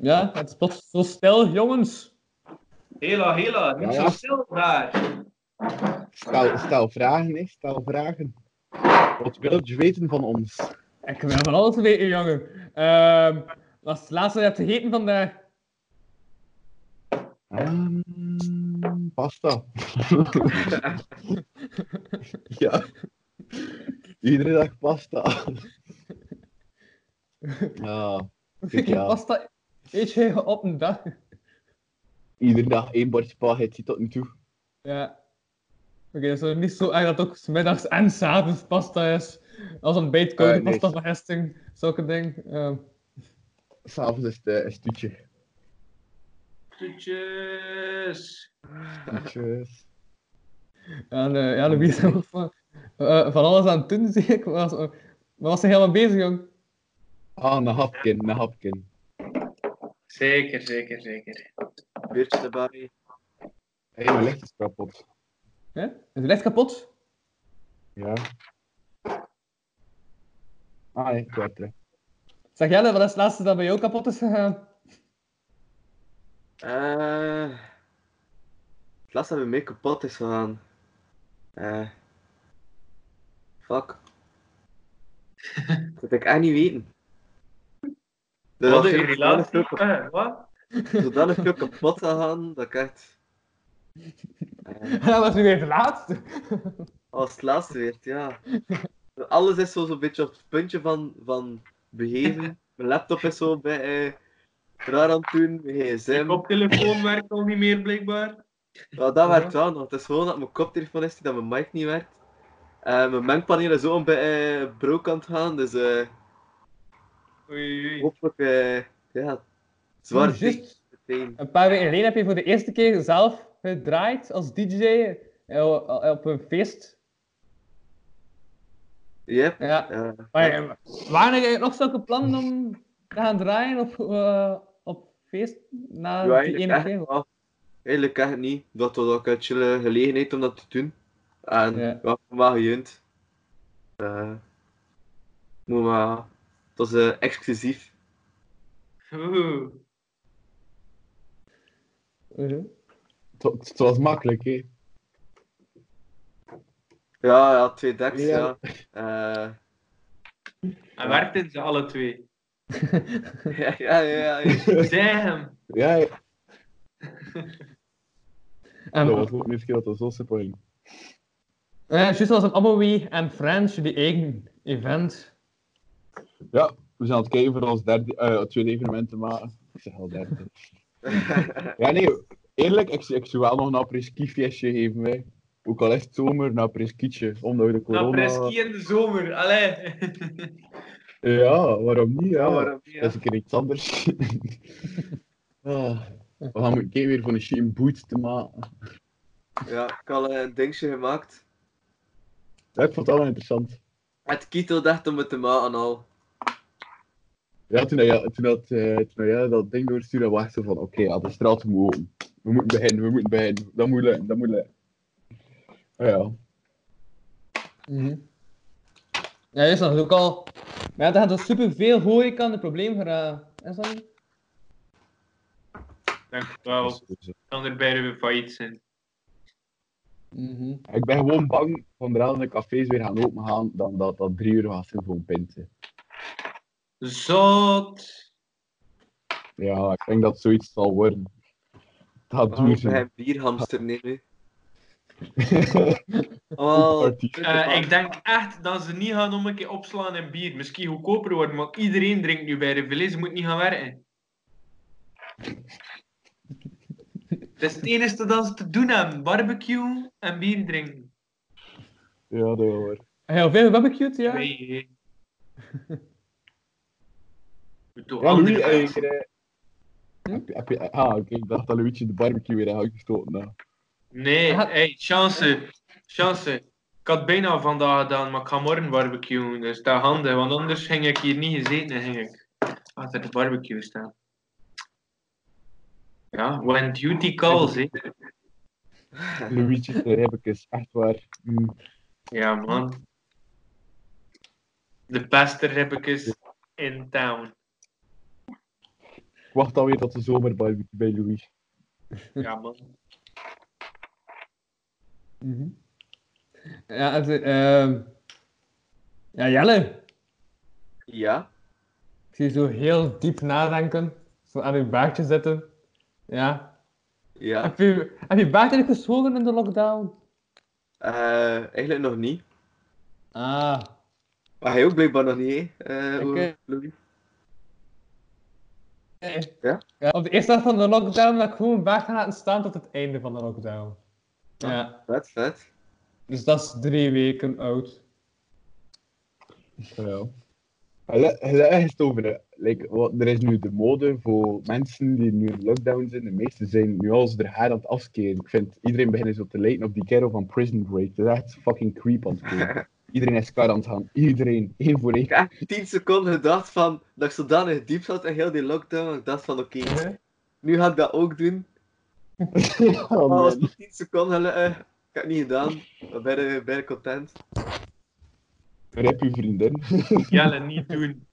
Ja, het is pas zo stil, jongens. Hela, hela, niet zo stil daar. Stel, stel vragen, hè. Stel vragen. Wat wil je weten van ons? Ik wil van alles weten, jongen. Ehm wat is het laatste dat je hebt gegeten vandaag? Ehm, pasta. *laughs* ja. Iedere dag pasta. ja. Pasta eet je op een dag? Iedere dag één bordje spaghetti tot nu toe. Ja. Oké, dus het is niet zo erg dat ook 's middags en 's avonds pasta is. Als een beetje koude Eh, nee. pasta vergesting, zulke dingen. Ehm, S'avonds is het eh, een stuutje. Toetjes. Stuutjes. en eh, ja, Louise is ook van, eh, van alles aan het doen, zie ik. Was, uh, maar was hij helemaal bezig, jong? Ah, een hapkin, een hapkin. Zeker, zeker, zeker. Biertje erbij. Hé, mijn licht is kapot. Hè? Is het licht kapot? Ja. Ah nee, terug. Zeg Jelle, wat is het laatste dat bij jou kapot is gegaan? Eh. Het laatste dat bij mij kapot is gegaan. Eh. Fuck. dat heb ik echt niet weten. Wat een hier relatie? Eh, wat? zodanig veel kapot gegaan dat ik echt. Dat was nu weer het laatste. Als het laatste werd, ja. Alles is zo zo'n beetje op het puntje van, van begeven. Mijn laptop is zo bij eh, raar aan het doen, mijn gsm. Mijn koptelefoon werkt al niet meer, blijkbaar. Ja, dat werkt wel nog. Het is gewoon dat mijn koptelefoon is die dat mijn mic niet werkt. Eh, mijn mengpaneel is ook een beetje uh, aan het gaan, dus eh Oei, oei. hopelijk, eh ja, zwaar meteen. Een paar weken geleden heb je voor de eerste keer zelf gedraaid als DJ eh, op een feest. Yep. Ja. eh, Maar, eh, waren er nog zulke plannen om te gaan draaien op, eh, op feest na ja, die eigenlijk ene keer? wel. Eigenlijk echt niet. Dat was ook een chille gelegenheid om dat te doen. En Ja. ja, maar gejunt. Eh moet maar, het was eh, exclusief. Oeh. Mhm. Het, het was makkelijk, hè. Ja, ja, twee decks, Ja. ja. *laughs* Eh, En werkten ze alle twee? *laughs* ja, ja, ja. ja. Damn. Ja, ja. En, dat was ook eerste keer dat dat zo simpel ging. eh, juist als een Amowee en French, die eigen event. Ja, we zijn aan het kijken voor ons derde, eh tweede evenement te maken. Ik zeg al derde. *laughs* ja, nee, eerlijk, ik, ik zou wel nog een apres-ski feestje geven, hè. Ook al is het zomer, een apres-skietje, omdat we de Nou, corona... preski in de zomer, allee. Ja, waarom niet? Ja, Ja, waarom niet, ja. Dat is een keer iets anders. *laughs* Ah, we gaan moeten kijken weer voor een shit boots te maken. Ja, ik had een dingetje gemaakt. Ja, ik vond het wel interessant. Het Kito dacht om het te maken al. Ja, toen, ja, toen, dat, eh, toen jij dat ding doorstuurde, was zo van, oké, ja, de straat moet open. We moeten beginnen, we moeten beginnen. Dat moet lukken, dat moet lukken. Ah, ja. Mhm. Ja, juist, dat is ook al. Maar ja, dat gaat dus superveel horeca aan het probleem geraken. Is dat niet? Denk ik wel. Dan erbij weer failliet zijn. Mhm. Ik ben gewoon bang van de andere cafés weer gaan open gaan, dan dat dat drie uur gaat zijn voor een pint. hè. Zot. Ja, ik denk dat zoiets zal worden. Het gaat *laughs* Oh, duur ik zijn. ben bierhamster nee, nu. Oh, Eh, ik denk echt dat ze niet gaan om een keer opslaan in bier. Misschien goedkoper worden, maar iedereen drinkt nu bij de Ze moet niet gaan werken. Het is het enige dat ze te doen hebben. Barbecue en bier drinken. Ja, dat waar. Heel veel barbecued, ja? Nee. *laughs* Ja, Louis, heb je- heb ah, oké, ik dacht dat Louietje de barbecue weer had uitgestoten. Nou. Nee, hey, chance. Chance. Ik had bijna vandaag gedaan, maar ik ga morgen barbecuen. Dus dat handig, want anders ging ik hier niet gezeten en ging ik achter de barbecue staan. Ja, when duty calls, hè. *laughs* Heb ik eens echt waar. Mm. Ja, man. De beste ribbekes in town. Wacht alweer tot de zomer bij, bij Louis. Ja, man. Mhm. Ja, het, ehm ja, Jelle. Ja? Ik zie je zo heel diep nadenken. Zo aan je baardje zitten. Ja. Ja. Heb je, heb je baard eigenlijk in de lockdown? Eh, eigenlijk nog niet. Ah. Maar hij ook blijkbaar nog niet, hè? Eh, eh, Louis? Nee. Ja? Ja, op de eerste dag van de lockdown heb ik gewoon baard gaan laten staan tot het einde van de lockdown. Ja. Vet, vet. Dus dat is drie weken oud. Ja. Gelukkig is het over. Like, wat, er is nu de mode voor mensen die nu in lockdown zijn. De meesten zijn nu al er haar aan het afkeren. Ik vind iedereen begint zo te lijken op die kerel van Prison Break. Dat is echt fucking creep aan *laughs* het. Iedereen is klaar aan het gaan. Iedereen. één voor één. Ik heb echt 10 seconden gedacht van dat ik zodanig diep zat in heel die lockdown. dat Ik dacht van oké, nu ga ik dat ook doen. *laughs* Oh, man. nog 10 seconden gelukkig. Ik heb het niet gedaan. Ben je, ben je content? Rip uw vriendin. *laughs* Jelle, niet doen.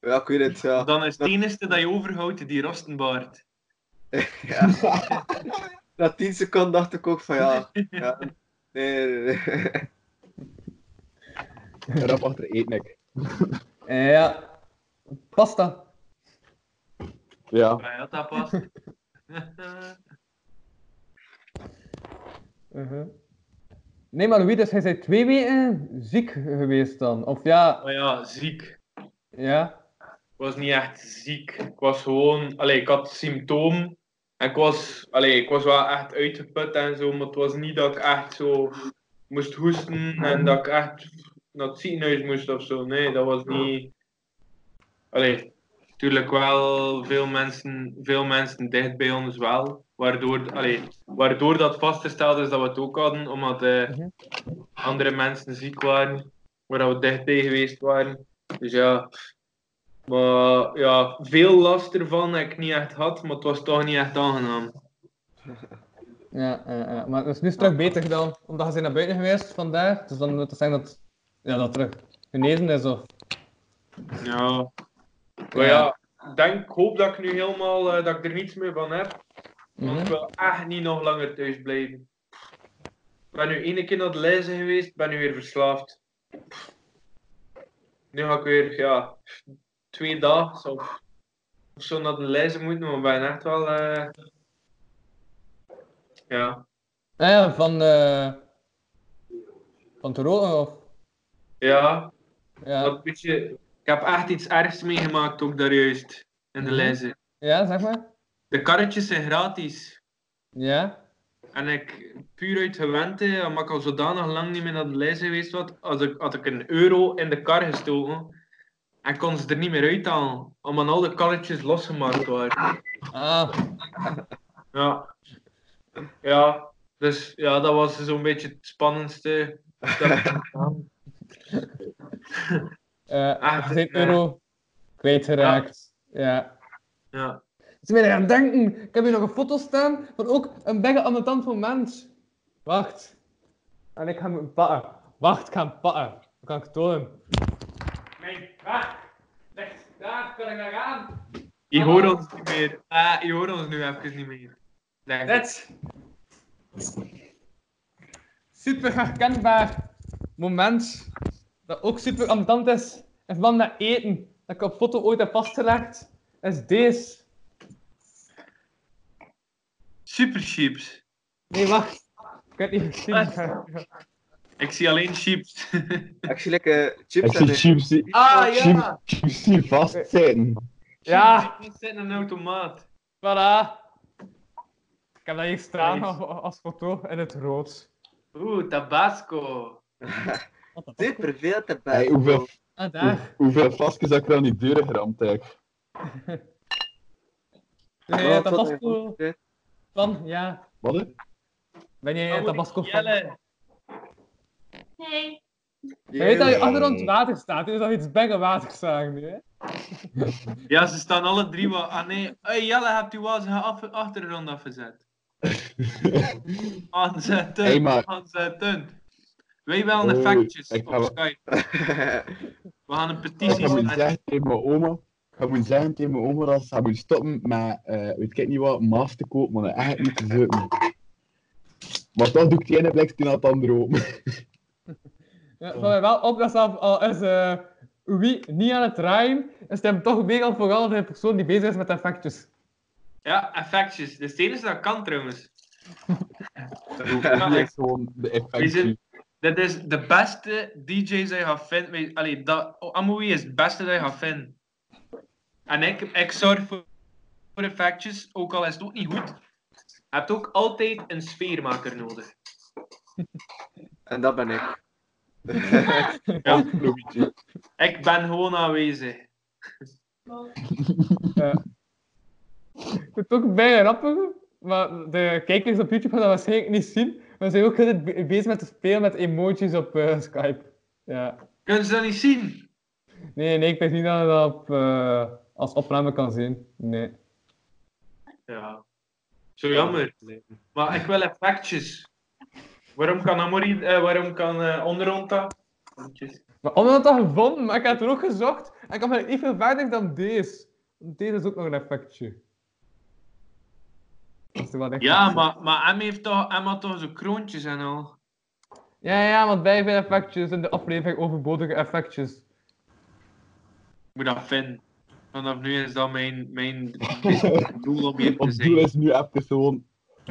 Ja, ik weet het, ja. Dan is het enige dat je overhoudt die rastenbaard. *laughs* ja. Na 10 seconden dacht ik ook van ja. ja. Nee, nee, nee. *laughs* Rap achter eetnek. Eh, ja. Pasta. Ja. Ja, dat past. Mhm. Nee, maar Louis, dus hij zei twee weken ziek geweest dan? Of ja, Maar ja, ziek. ja? Ik was niet echt ziek. Ik was gewoon... Allee, ik had symptomen. En ik was... Allee, ik was wel echt uitgeput en zo, maar het was niet dat ik echt zo moest hoesten en dat ik echt het ziekenhuis moest of zo. Nee, dat was niet... Allee, natuurlijk wel veel mensen, veel mensen dicht bij ons wel. Waardoor, allee, waardoor dat vastgesteld is dat we het ook hadden, omdat eh, andere mensen ziek waren, waar we dichtbij geweest waren. Dus ja, maar ja, veel last ervan heb ik niet echt gehad, maar het was toch niet echt aangenaam. Ja, maar het is nu terug beter dan, omdat je zijn naar buiten geweest vandaag. Dus dan moet het zeggen dat, ja, dat terug genezen is of... Ja. Maar ja, ik denk, hoop dat ik nu helemaal, eh, dat ik er niets meer van heb. Want ik wil echt niet nog langer thuis blijven. Ik ben nu één keer naar de lezen geweest, ben nu weer verslaafd. Nu ga ik weer, ja, twee dagen of, of zo naar de lezen moeten, maar ben echt wel, eh, ja. Ah ja, van... eh van te roken of... Ja, Ja. dat beetje, ik heb echt iets ergs meegemaakt ook daar juist, in de Mhm. lezen. Ja, zeg maar. De karretjes zijn gratis. Ja. En ik, puur uit gewente, omdat ik al zodanig lang niet meer naar de lijst geweest was, had ik, had ik een euro in de kar gestoken. En kon ze er niet meer uithalen, omdat al de karretjes losgemaakt waren. Ah. Ja. Ja, dus ja, dat was zo'n beetje het spannendste. dat ik heb gedaan. Eh Ah, euro kwijtgeraakt. Ja. Ja. Ze ben aan het denken. Ik heb hier nog een foto staan van ook een begge ambetant moment. Wacht. En ik ga hem pakken. Wacht, ik ga hem pakken. Dan kan ik het tonen. Mijn weg. Ligt daar, kan ik naar gaan. Je hoort ons niet meer. Ah, je hoort ons nu even niet meer. Dit. Super herkenbaar moment. Dat ook super ambetant is. En van dat eten dat ik op foto ooit heb vastgelegd. Is deze. Super chips. Nee, wacht. Ik heb het niet gezien. Ik zie alleen chips. *laughs* Ik zie lekker chips Ik zie en... chips die, Ah, ja. chips, chips die vastzitten. Ja. Ik zit in een automaat. Voilà. Ik heb dat hier staan als foto in het rood. Oeh, tabasco. *laughs* Super veel te Hey, hoeveel, Ah, daar. hoe- hoeveel flesjes dat ik aan die deuren geramd heb. Ben Oh, jij vond Tabasco van? Ja. Wat? Ben jij Dan Tabasco van? Jelle. Hey. Je weet dat je achter ons water staat, dus dat iets baggen water zagen nu, hè? *laughs* Ja, ze staan alle drie wel. Ah nee, hey, Jelle, hebt u wel zijn af- achtergrond afgezet? *laughs* Aanzetten, Hey, maar- aanzetten. Wij wel een effectjes ik ga op wel- Skype. *laughs* We gaan een Ik petitie iets starten. gezegd tegen mijn oma. ga moet zeggen tegen mijn oma dat ze moet stoppen met, eh, weet ik niet wat, maas te kopen, maar echt niet te zitten. Maar toch doe ik die ene blikje naar het andere open. *laughs* Ja, wel op dat zelf al is eh wie niet aan het draaien, is hem toch meegaan vooral de persoon die bezig is met effectjes. Ja, effectjes. Dat is het enige dat kan trouwens. *laughs* Ja, echt gewoon de zijn, dit is de beste DJ dat je gaat vinden. Allee, dat, is het beste dat je gaat vinden. En ik, ik zorg voor, voor effectjes, ook al is het ook niet goed. Je hebt ook altijd een sfeermaker nodig. *laughs* En dat ben ik. *laughs* Ja. *laughs* Ik ben gewoon aanwezig. Ja. Ik vind het ook bijna grappig, maar de kijkers op YouTube gaan dat waarschijnlijk niet zien. Maar ze zijn ook bezig met te spelen met emojis op eh, *laughs* Skype. Ja. Kunnen ze dat niet zien? Nee, nee, ik denk niet dat je dat op, eh, als opname kan zien. Nee. Ja. Zo jammer. Maar ik wil effectjes. Waarom kan Amory, eh, waarom kan Onderhand dat? Maar dat gevonden, maar ik heb het er ook gezocht en ik heb eigenlijk niet veel verder dan deze. Deze is ook nog een effectje. Dat is wel echt Ja, maar, maar M heeft toch, M had toch zo kroontjes en al. Ja, ja, want bij veel effectjes in de aflevering overbodige effectjes. Ik moet dat vinden. Vanaf nu is dat mijn, mijn *laughs* doel om hier te zijn. doel is nu even gewoon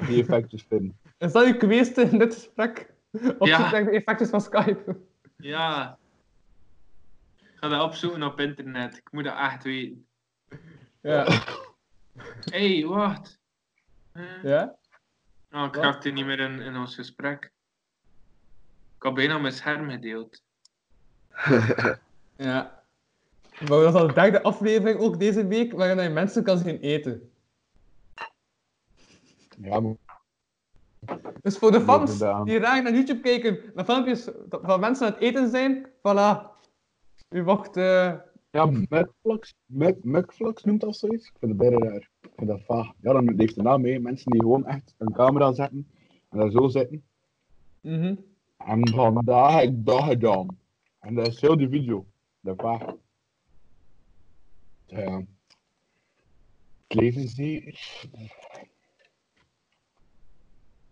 die effectjes vinden. Is dat je geweest in dit gesprek? Op Ja. de effectjes van Skype. Ja. Ik ga dat opzoeken op internet. Ik moet dat echt weten. Ja. Hé, hey, wacht. Ja? Oh, ik raakte niet meer in, in ons gesprek. Ik had bijna mijn scherm gedeeld. *laughs* Ja. Maar dat is al de derde aflevering ook deze week, waarin je mensen kan zien eten. Ja, maar Dus voor de fans die graag naar YouTube kijken, naar filmpjes van mensen aan het eten zijn, voilà. U wacht... Ja, Mugflux, Mug, Mugflux noemt dat zoiets. Ik vind het bijna raar. Ik vind dat vaag. Ja, dan heeft de naam mee. Mensen die gewoon echt een camera zetten en daar zo zitten. mhm. En vandaag heb ik dat gedaan. En dat is heel die video. Dat is vaag. Ja. Het leven is hier.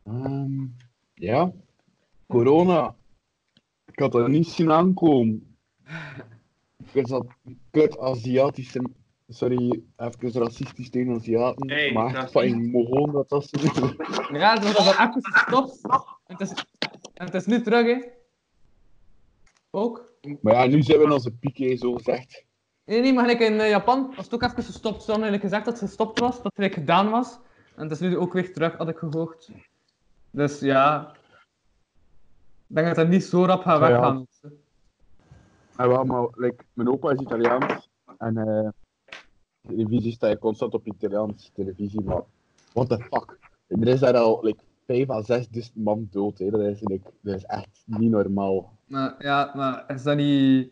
Ehm, ja. Corona. Ik had dat niet zien aankomen. *laughs* Ik dat kut Aziatische. Sorry, even racistisch tegen Aziaten. Hey, maar echt je mogon dat dat ze Ja, dat is al even gestopt. En het is, en het is nu terug, hè. Ook. Maar ja, nu zijn we in onze piek, hè, zo gezegd. Nee, nee, maar gelijk in eh, Japan was het ook even gestopt. Ze hadden gezegd dat het gestopt was, dat het gedaan was. En het is nu ook weer terug, had ik gehoord. Dus ja... Ik denk dat het niet zo rap gaat ja. weggaan. Ja, wel, maar like, mijn opa is Italiaans en eh televisie sta je constant op Italiaanse televisie, maar what the fuck. Er is daar al like, 5 à 6 man dood, hè. Dat, is, like, dat is echt niet normaal. Maar ja, maar is dat niet...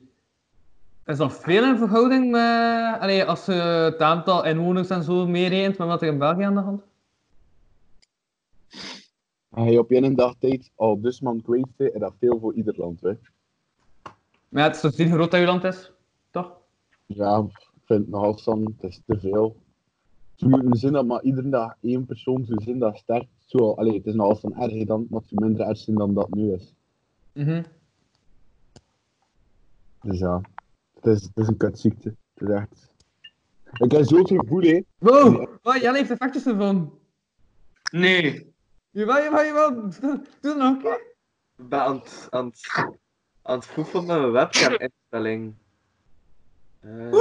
Is dat veel in verhouding met... Allee, als je het aantal inwoners en zo meerekent met wat er in België aan de hand je op één dag tijd al dus man kwijt en dat veel voor ieder land, hè. Maar ja, het is niet hoe groot dat je land is, toch? Ja, ik vind het nog altijd het is te veel. Moeten zien dat maar iedere dag één persoon zo zin dat sterft. Zo, allee, het is nog altijd erger dan, maar het is minder erg zijn dan dat nu is. Mhm. Dus ja, het is, het is een kutziekte. Het is echt... Ik heb zo'n gevoel, hè. Wow! Oh, Jan heeft effectjes ervan. Nee. Jawel, jawel, jawel. *laughs* Doe het nog een keer. Ik ben aan het, aan het, aan het foefelen met mijn webcam-instelling. Eh,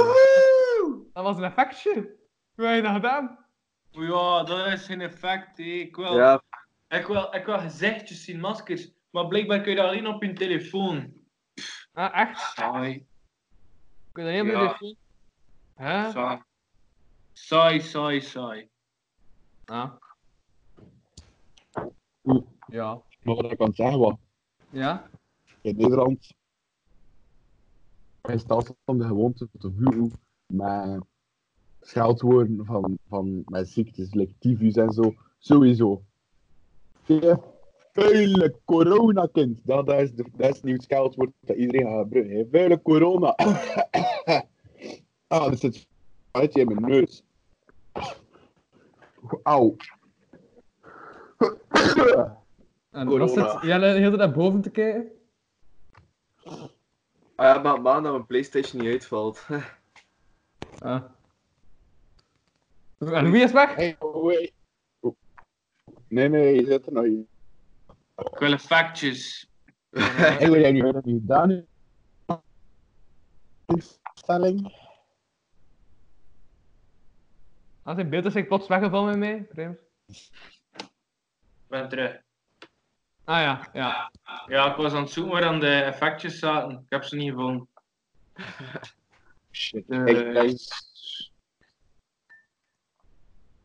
Dat was een effectje. Hoe heb je dat gedaan? Ja, dat is geen effect. Ik wil, Ja. ik, wil, ik wil gezichtjes zien, maskers. Maar blijkbaar kun je dat alleen op je telefoon. Ah, echt? Saai. Kun je dat niet op je Ja. telefoon? Hè? Saai. Saai, saai, saai. Ah. Ja. Maar wat ik kan zeggen, wat Ja? In Nederland is het van de gewoonte de vuur met scheldwoorden van, van met ziektes, like tyfus en zo. Sowieso. Vuile corona-kind. Dat, dat, is de, dat is het scheldwoord dat iedereen gaat gebruiken. Vuile corona. *coughs* ah, dus het uit in mijn neus. Auw. En was het Jelle heel naar boven te kijken? Ah ja, maar dat mijn Playstation niet uitvalt. *laughs* Ah. En wie is weg? Hey, wait. Nee, nee, je zit er nog in. Ik wil factjes. *laughs* Hey, wat jij je gedaan? nu? Instelling. Als in beeld is ik plots weggevallen met mij, vreemd. Ik ben terug. Ah ja, ja. Ja, ik was aan het zoeken waar dan de effectjes zaten. Ik heb ze niet gevonden. Shit. Eh,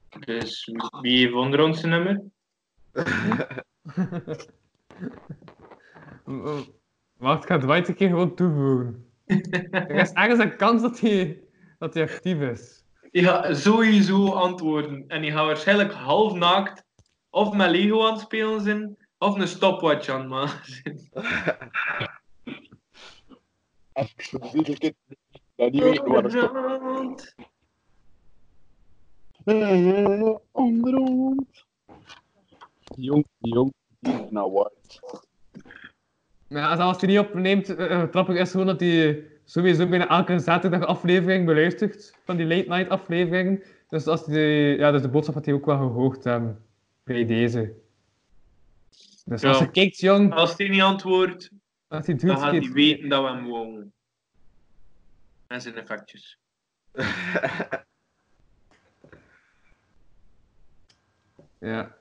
Ik Dus wie heeft onder ons nummer? *laughs* Wacht, ik ga Dwight een keer gewoon toevoegen. *laughs* Er is ergens een kans dat hij, dat hij actief is. Gaat sowieso antwoorden. En die gaat waarschijnlijk half naakt of met Lego aan het spelen zijn, of een stopwatch aan maken *laughs* ik niet weten waar de stop. Onderhand. Eh. Jong, jong, nou wat. Maar ja, als hij niet opneemt, uh, grappig is gewoon dat hij sowieso bijna elke zaterdag aflevering beluistert van die late night afleveringen. Dus, als die, ja, dus de boodschap had hij ook wel gehoord hebben bij deze. Dus als je kijkt, jong, Als hij niet antwoordt, als hij dan gaat hij weten dat we hem wonen. En zijn effectjes. *laughs* Ja.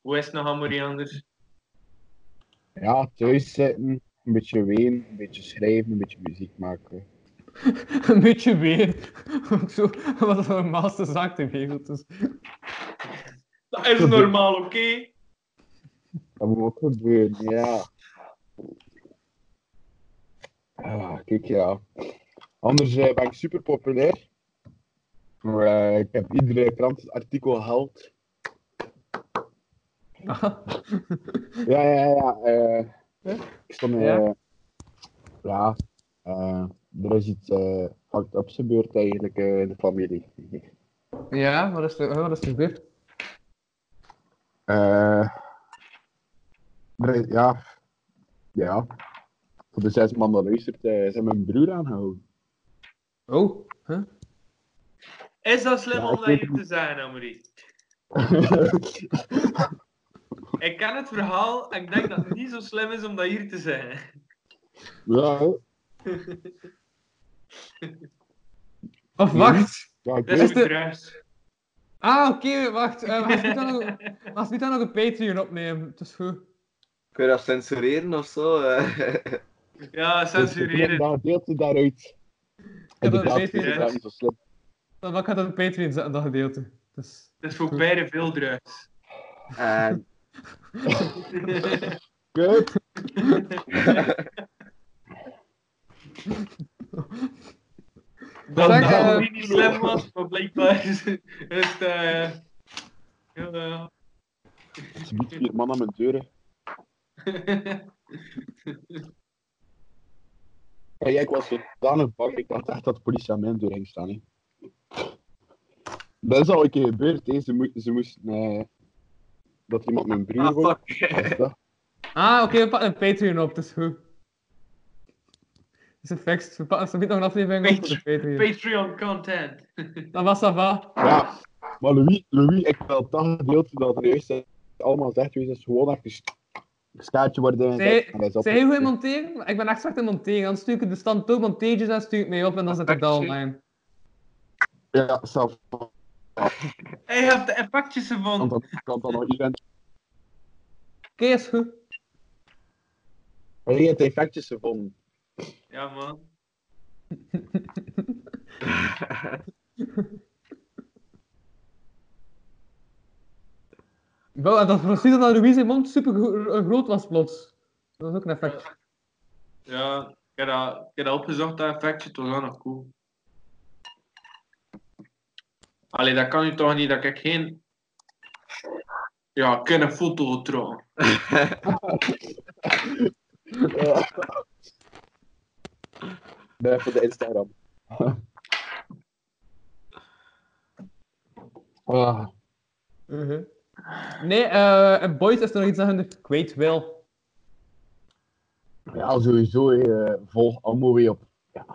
Hoe is het nog anders? Ja, thuis zitten, een beetje ween, een beetje schrijven, een beetje muziek maken. *laughs* een beetje weer. *laughs* Zo, wat een normaalste zaak ter wereld is. Dat is normaal, oké? Dat moet ook gebeuren, ja. Ah, kijk, ja. Anders eh, ben ik super populair. Maar, eh, ik heb iedere krantartikel gehaald. *laughs* Ja, ja, ja. eh, ik stond, eh, Ja? ja, eh, er is iets eh fucked ups gebeurd eigenlijk eh, in de familie. Ja, wat is er, wat is er gebeurd? Is- ja, ja. Voor de zes man dat luistert, eh, zijn mijn broer aangehouden. Oh, huh? Is dat slim Ja, om weet hier te zeggen, Amory? *laughs* Ik ken het verhaal en ik denk dat het niet zo slim is om dat hier te zeggen. ja. *laughs* Of wacht. Ja, ik Dat is de-. Ah, oké, wacht. Uh, als we dan nog, als we dan nog een Patreon opnemen, het is goed. Kun je dat censureren of zo? eh? *laughs* Ja, censureren. Dan deelt hij daaruit. Ik. ik dat niet zo slim. Dan ik dat op Patreon zetten, dat gedeelte. Dus, Dat is voor beide veel drugs. En *laughs* Kut. *laughs* Dat dat eh, niet slim was, maar blijkbaar is is het... eh ja, ja. Ze biedt vier man aan mijn deuren. *laughs* Hey, ik was zodanig bang, ik dacht echt dat de politie aan mijn deur ging staan. Hè. Dat is al een keer gebeurd, hè. Ze, moe- ze moesten... eh, dat iemand mijn broer Ah, is dat? Ah, oké, we pakken een Patreon op, het is goed. Is gefixt. We pakken nog een aflevering op voor de Patreon. Patreon content. *laughs* Dat was dat va. Ja, maar Louis, Louis ik wil dat gedeelte dat er juist allemaal zegt, wees is gewoon even een skaartje worden. Zij, en dat is op- zij heel goed in monteren? Ik ben echt slecht in monteren. Dan stuur ik de stand door montages en stuur ik mee op en dan zet ik dat online. Ja, zelf. Hij heeft de effectjes dan kan dan nog event. Oké, is goed. Maar je hebt effectjes gevonden. Ja, man. *laughs* Wel, en dat precies dat Louise in mond super eh, groot was plots. Dat is ook een effect. Ja, ik heb dat, ik heb dat opgezocht, dat effectje. Het was wel nog cool. Allee, dat kan nu toch niet dat ik geen... Ja, ik heb een foto getrokken. *laughs* *laughs* Nee, voor de Instagram. Ah, Mhm. Nee, eh en Boys is er nog iets aan ik weet wel. ja, sowieso. eh, volg allemaal weer op ja,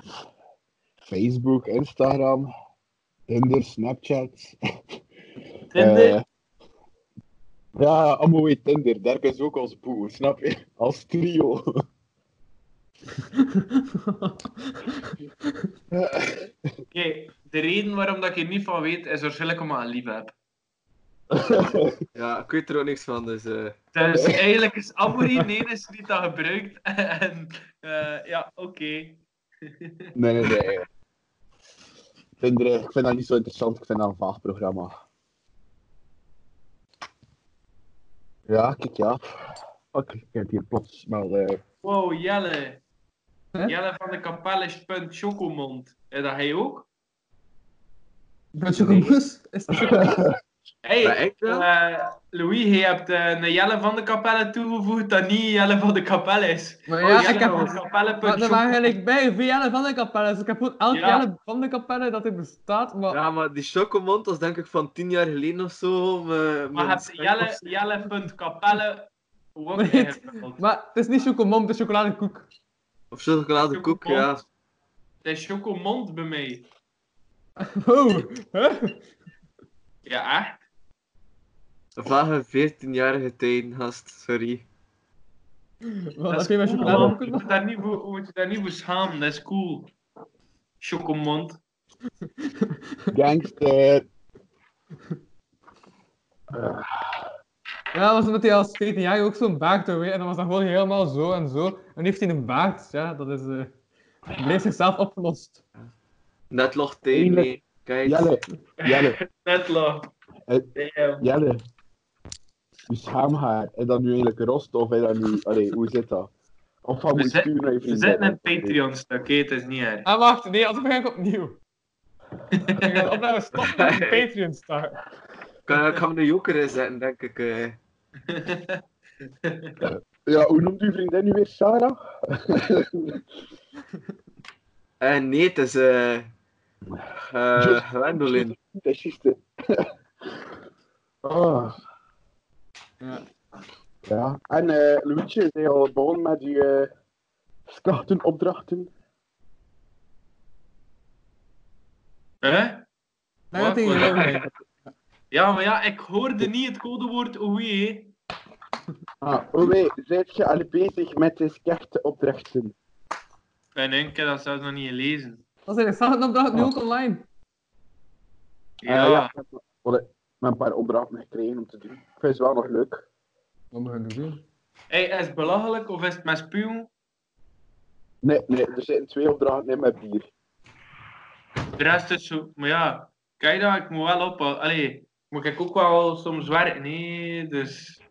Facebook, Instagram, Tinder, Snapchat. Tinder? Eh, ja, allemaal weer Tinder. Daar is ook als boer, snap je? Als trio. Oké, de reden waarom dat ik er niet van weet, is waarschijnlijk omdat ik een lief heb. *laughs* Ja, ik weet er ook niks van, dus... eh Dus eigenlijk is Amory de enige die dat gebruikt. *laughs* En eh, ja, oké. Nee, nee, nee. Ik vind dat niet zo interessant. Ik vind dat een vaag programma. Ja, kijk, ja. Oké, ik heb hier plots wel... eh, Wow, Jelle. Jelle van de kapel is punt chocomond. En dat hij ook? Dat chocomousse? *laughs* Hey, eh, Louis, je hebt eh, een Jelle van de kapelle toegevoegd dat niet Jelle van de kapel is. Maar Oh, ja, Jelle ik heb... van de kapelle punt Maar er waren eigenlijk bij vier Jelle van de kapelle, dus ik heb gewoon elk Ja. Jelle van de kapelle dat er bestaat, maar... Ja, maar die chocomond was denk ik van tien jaar geleden of zo. Maar heb je Jelle, Jelle.kapelle ook *laughs* Maar, maar het is niet chocomom, het is chocoladekoek. Of chocoladekoek, ja. Het is chocomond bij mij. *laughs* Oh, huh? Ja, echt? Vage 14-jarige tijden, gast, sorry. Wat Dat heb je met man. Je moet daar niet voor, je moet je daar niet voor schamen, dat is cool. Chocomond. Gangster. *laughs* Ja, dat was omdat hij als 14 jaar ook zo'n baard je, en dan was dat gewoon helemaal zo en zo. En nu heeft hij een baard, ja, dat is... eh hij bleef zichzelf opgelost. Net log tegen, nee. Kijk. Jelle, Jelle, Net eh, Damn. Jelle. Je schaamhaar, is dat nu eigenlijk rost of is dat nu... Allee, hoe zit dat? Of moet sturen naar je we zitten in het Patreon-stuk, oké, het is niet erg. Ah, wacht, nee, anders begin ik opnieuw. ik ga opnemen stoppen met de Patreon staan. Ik ga hem een joker inzetten, denk ik. *laughs* Ja, hoe noemt uw vriendin nu weer? Sarah? *laughs* Eh, nee, het is... eh eh Gwendolyn. Dat is juist. *laughs* Ah. Ja. Ja, en zijn je al begonnen met je eh skachtenopdrachten? Hè? Ja, maar ja, ik hoorde niet het codewoord oei. Ah, oh nee, zijt je al bezig met de skachtenopdrachten? En ik heb dat zelfs nog niet gelezen. Dat is een opdracht nu ook online. Ja, Ah, ja. Ik heb een- paar opdrachten gekregen om te doen. Ik vind het wel nog leuk. Wat moet je doen? Hey, is het belachelijk of is het met spuwen? Nee, nee, er zijn twee opdrachten in met bier. De rest is zo... Maar ja, kijk dat, ik moet wel op... Allee, moet ik ook wel soms werken, nee, dus...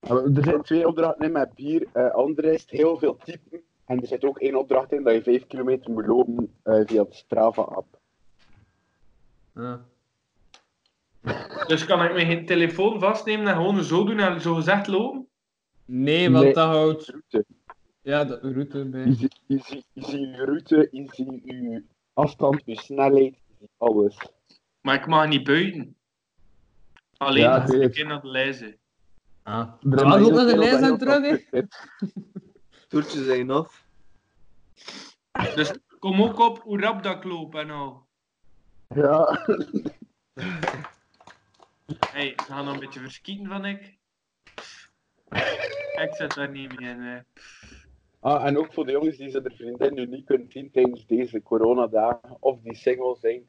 Er zijn twee opdrachten in met bier. eh andere is heel veel typen. En er zit ook één opdracht in dat je vijf kilometer moet lopen eh, via de Strava-app. Ja. Dus kan ik mijn telefoon vastnemen en gewoon zo doen en zo gezegd lopen? Nee, want Nee. dat houdt... Route. Ja, de route Je bij. ziet je, ziet- je ziet je route, je ziet je afstand, je snelheid, alles. Maar ik mag niet buiten. Alleen Ja, als ik in de lijzen. Ah. Er loop naar de lijst en terug, hè. Toertjes zijn af. Dus kom ook op hoe rap dat ik loop en al. Ja. Hey, ik ga nog een beetje verskieten van ik. Ik zit daar niet meer in. hè. Ah, en ook voor de jongens die zijn vriendin nu niet kunnen zien tijdens deze coronadagen, of die single zijn.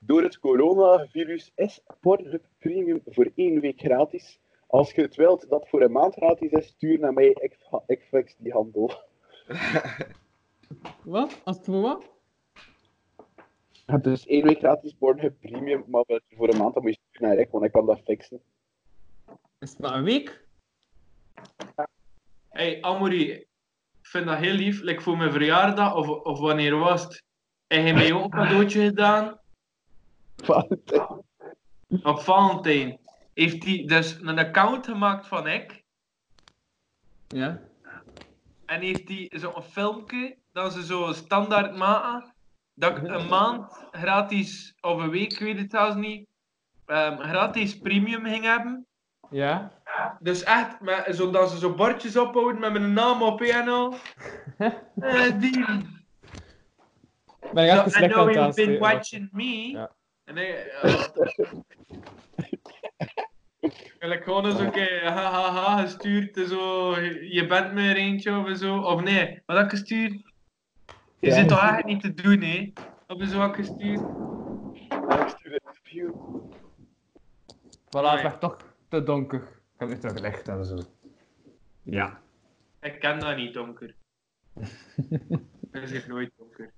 Door het coronavirus is Pornhub Premium voor één week gratis. Als je het wilt dat voor een maand gratis is, stuur naar mij, ik, fix die handel. *laughs* Wat? Als het voor wat? Dus één week gratis Pornhub Premium, maar voor een maand dan moet je sturen naar ik, want ik kan dat fixen. Is het maar een week? Hey, Amory, ik vind dat heel lief. Like voor mijn verjaardag, of, of wanneer was het? Heb je mij *laughs* ook een cadeautje gedaan? Valentijn. Op Valentijn. Heeft hij dus een account gemaakt van ik. Ja. En heeft hij zo'n filmpje dat ze zo standaard maken, dat ik een maand gratis, of een week, ik weet het zelfs niet, ehm, gratis premium ging hebben. Ja? Dus echt, met, zodat ze zo bordjes ophouden met mijn naam op en al. *laughs* Eh, die. Ben ik Zo, even I slecht know aan het you've been watching me. En ik, eh, *laughs* en ik gewoon eens een keer hahaha gestuurd, zo, je bent me er eentje of zo. Of nee, wat had ik gestuurd? Je Ja. zit toch echt niet te doen, hè? Of zo had ik gestuurd? Voilà, het werd toch te donker. Ik heb het terug licht en zo. Ja. Ik ken dat niet, donker. *laughs* Ik zeg nooit donker.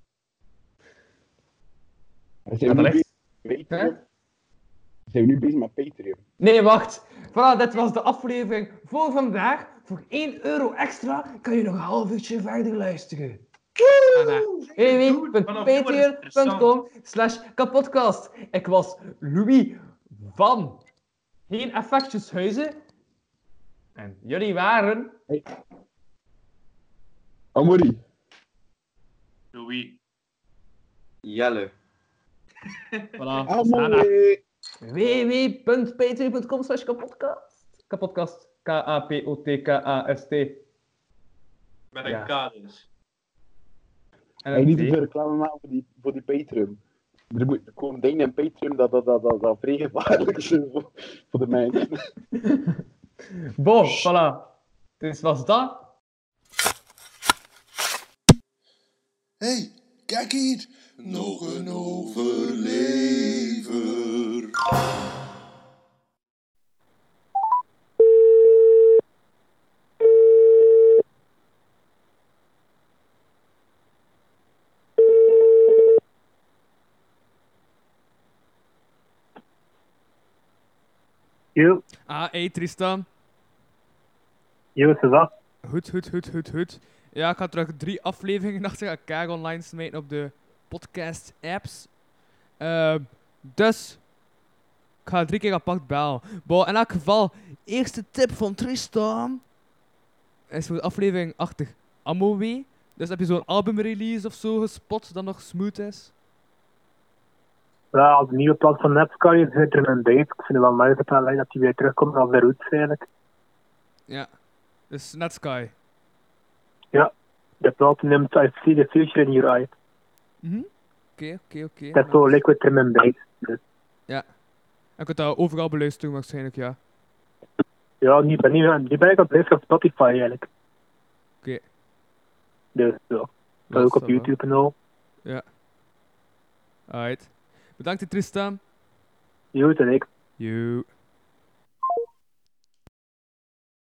Zijn Ja, we, dat nu ligt. bezig, Patreon? Zijn we nu bezig met Patreon? Nee, wacht. Voilà, dit was de aflevering voor vandaag. Voor 1 euro extra kan je nog een half uurtje verder luisteren. www.patreon.com slash kapodcast. Ik was Louis van Geen Effectjeshuizen. En jullie waren... Amory. Louis. Jelle. Voilà. www.patreon.com slash kapodcast. Kapodcast. K-A-P-O-T-K-A-S-T. Met een Ja. K dus. En Hey, een niet veel reclame maken voor die, voor die Patreon. Er moet er komen dingen in Patreon dat, dat, dat, dat, dat vrij gevaarlijk voor, voor de mensen. *laughs* Bon, voilà. Dus was dat. hey, kijk hier. Nog een overlever. Yo, Ah, hey Tristan. yo, is dat? Goed, goed, goed, goed, goed. Ja, ik ga terug drie afleveringen *laughs* achter elkaar online smijten op de podcast apps. Ehm, dus, ik ga drie keer apart bellen. Bon, in elk geval, eerste tip van Tristan is voor de aflevering achter Amoway. Dus heb je zo'n albumrelease of zo gespot dat nog smooth is? Ja, als de nieuwe plaat van Netsky zit er een date. Ik vind het wel nice dat hij weer terugkomt naar de roots eigenlijk. Ja, dus Netsky. Ja, de plaat neemt I see the future in your eyes. Mhm. Oké, oké, oké. Dat is zo liquid and bass. Dus, Ja. Ik kan dat overal beluisteren waarschijnlijk, ja. ja, die ben, ik- die ben ik luisteren op Spotify eigenlijk. Oké. Dus ja, Dat ook op. YouTube en al. Ja. Alright. Bedankt Tristan. Yo, en ik.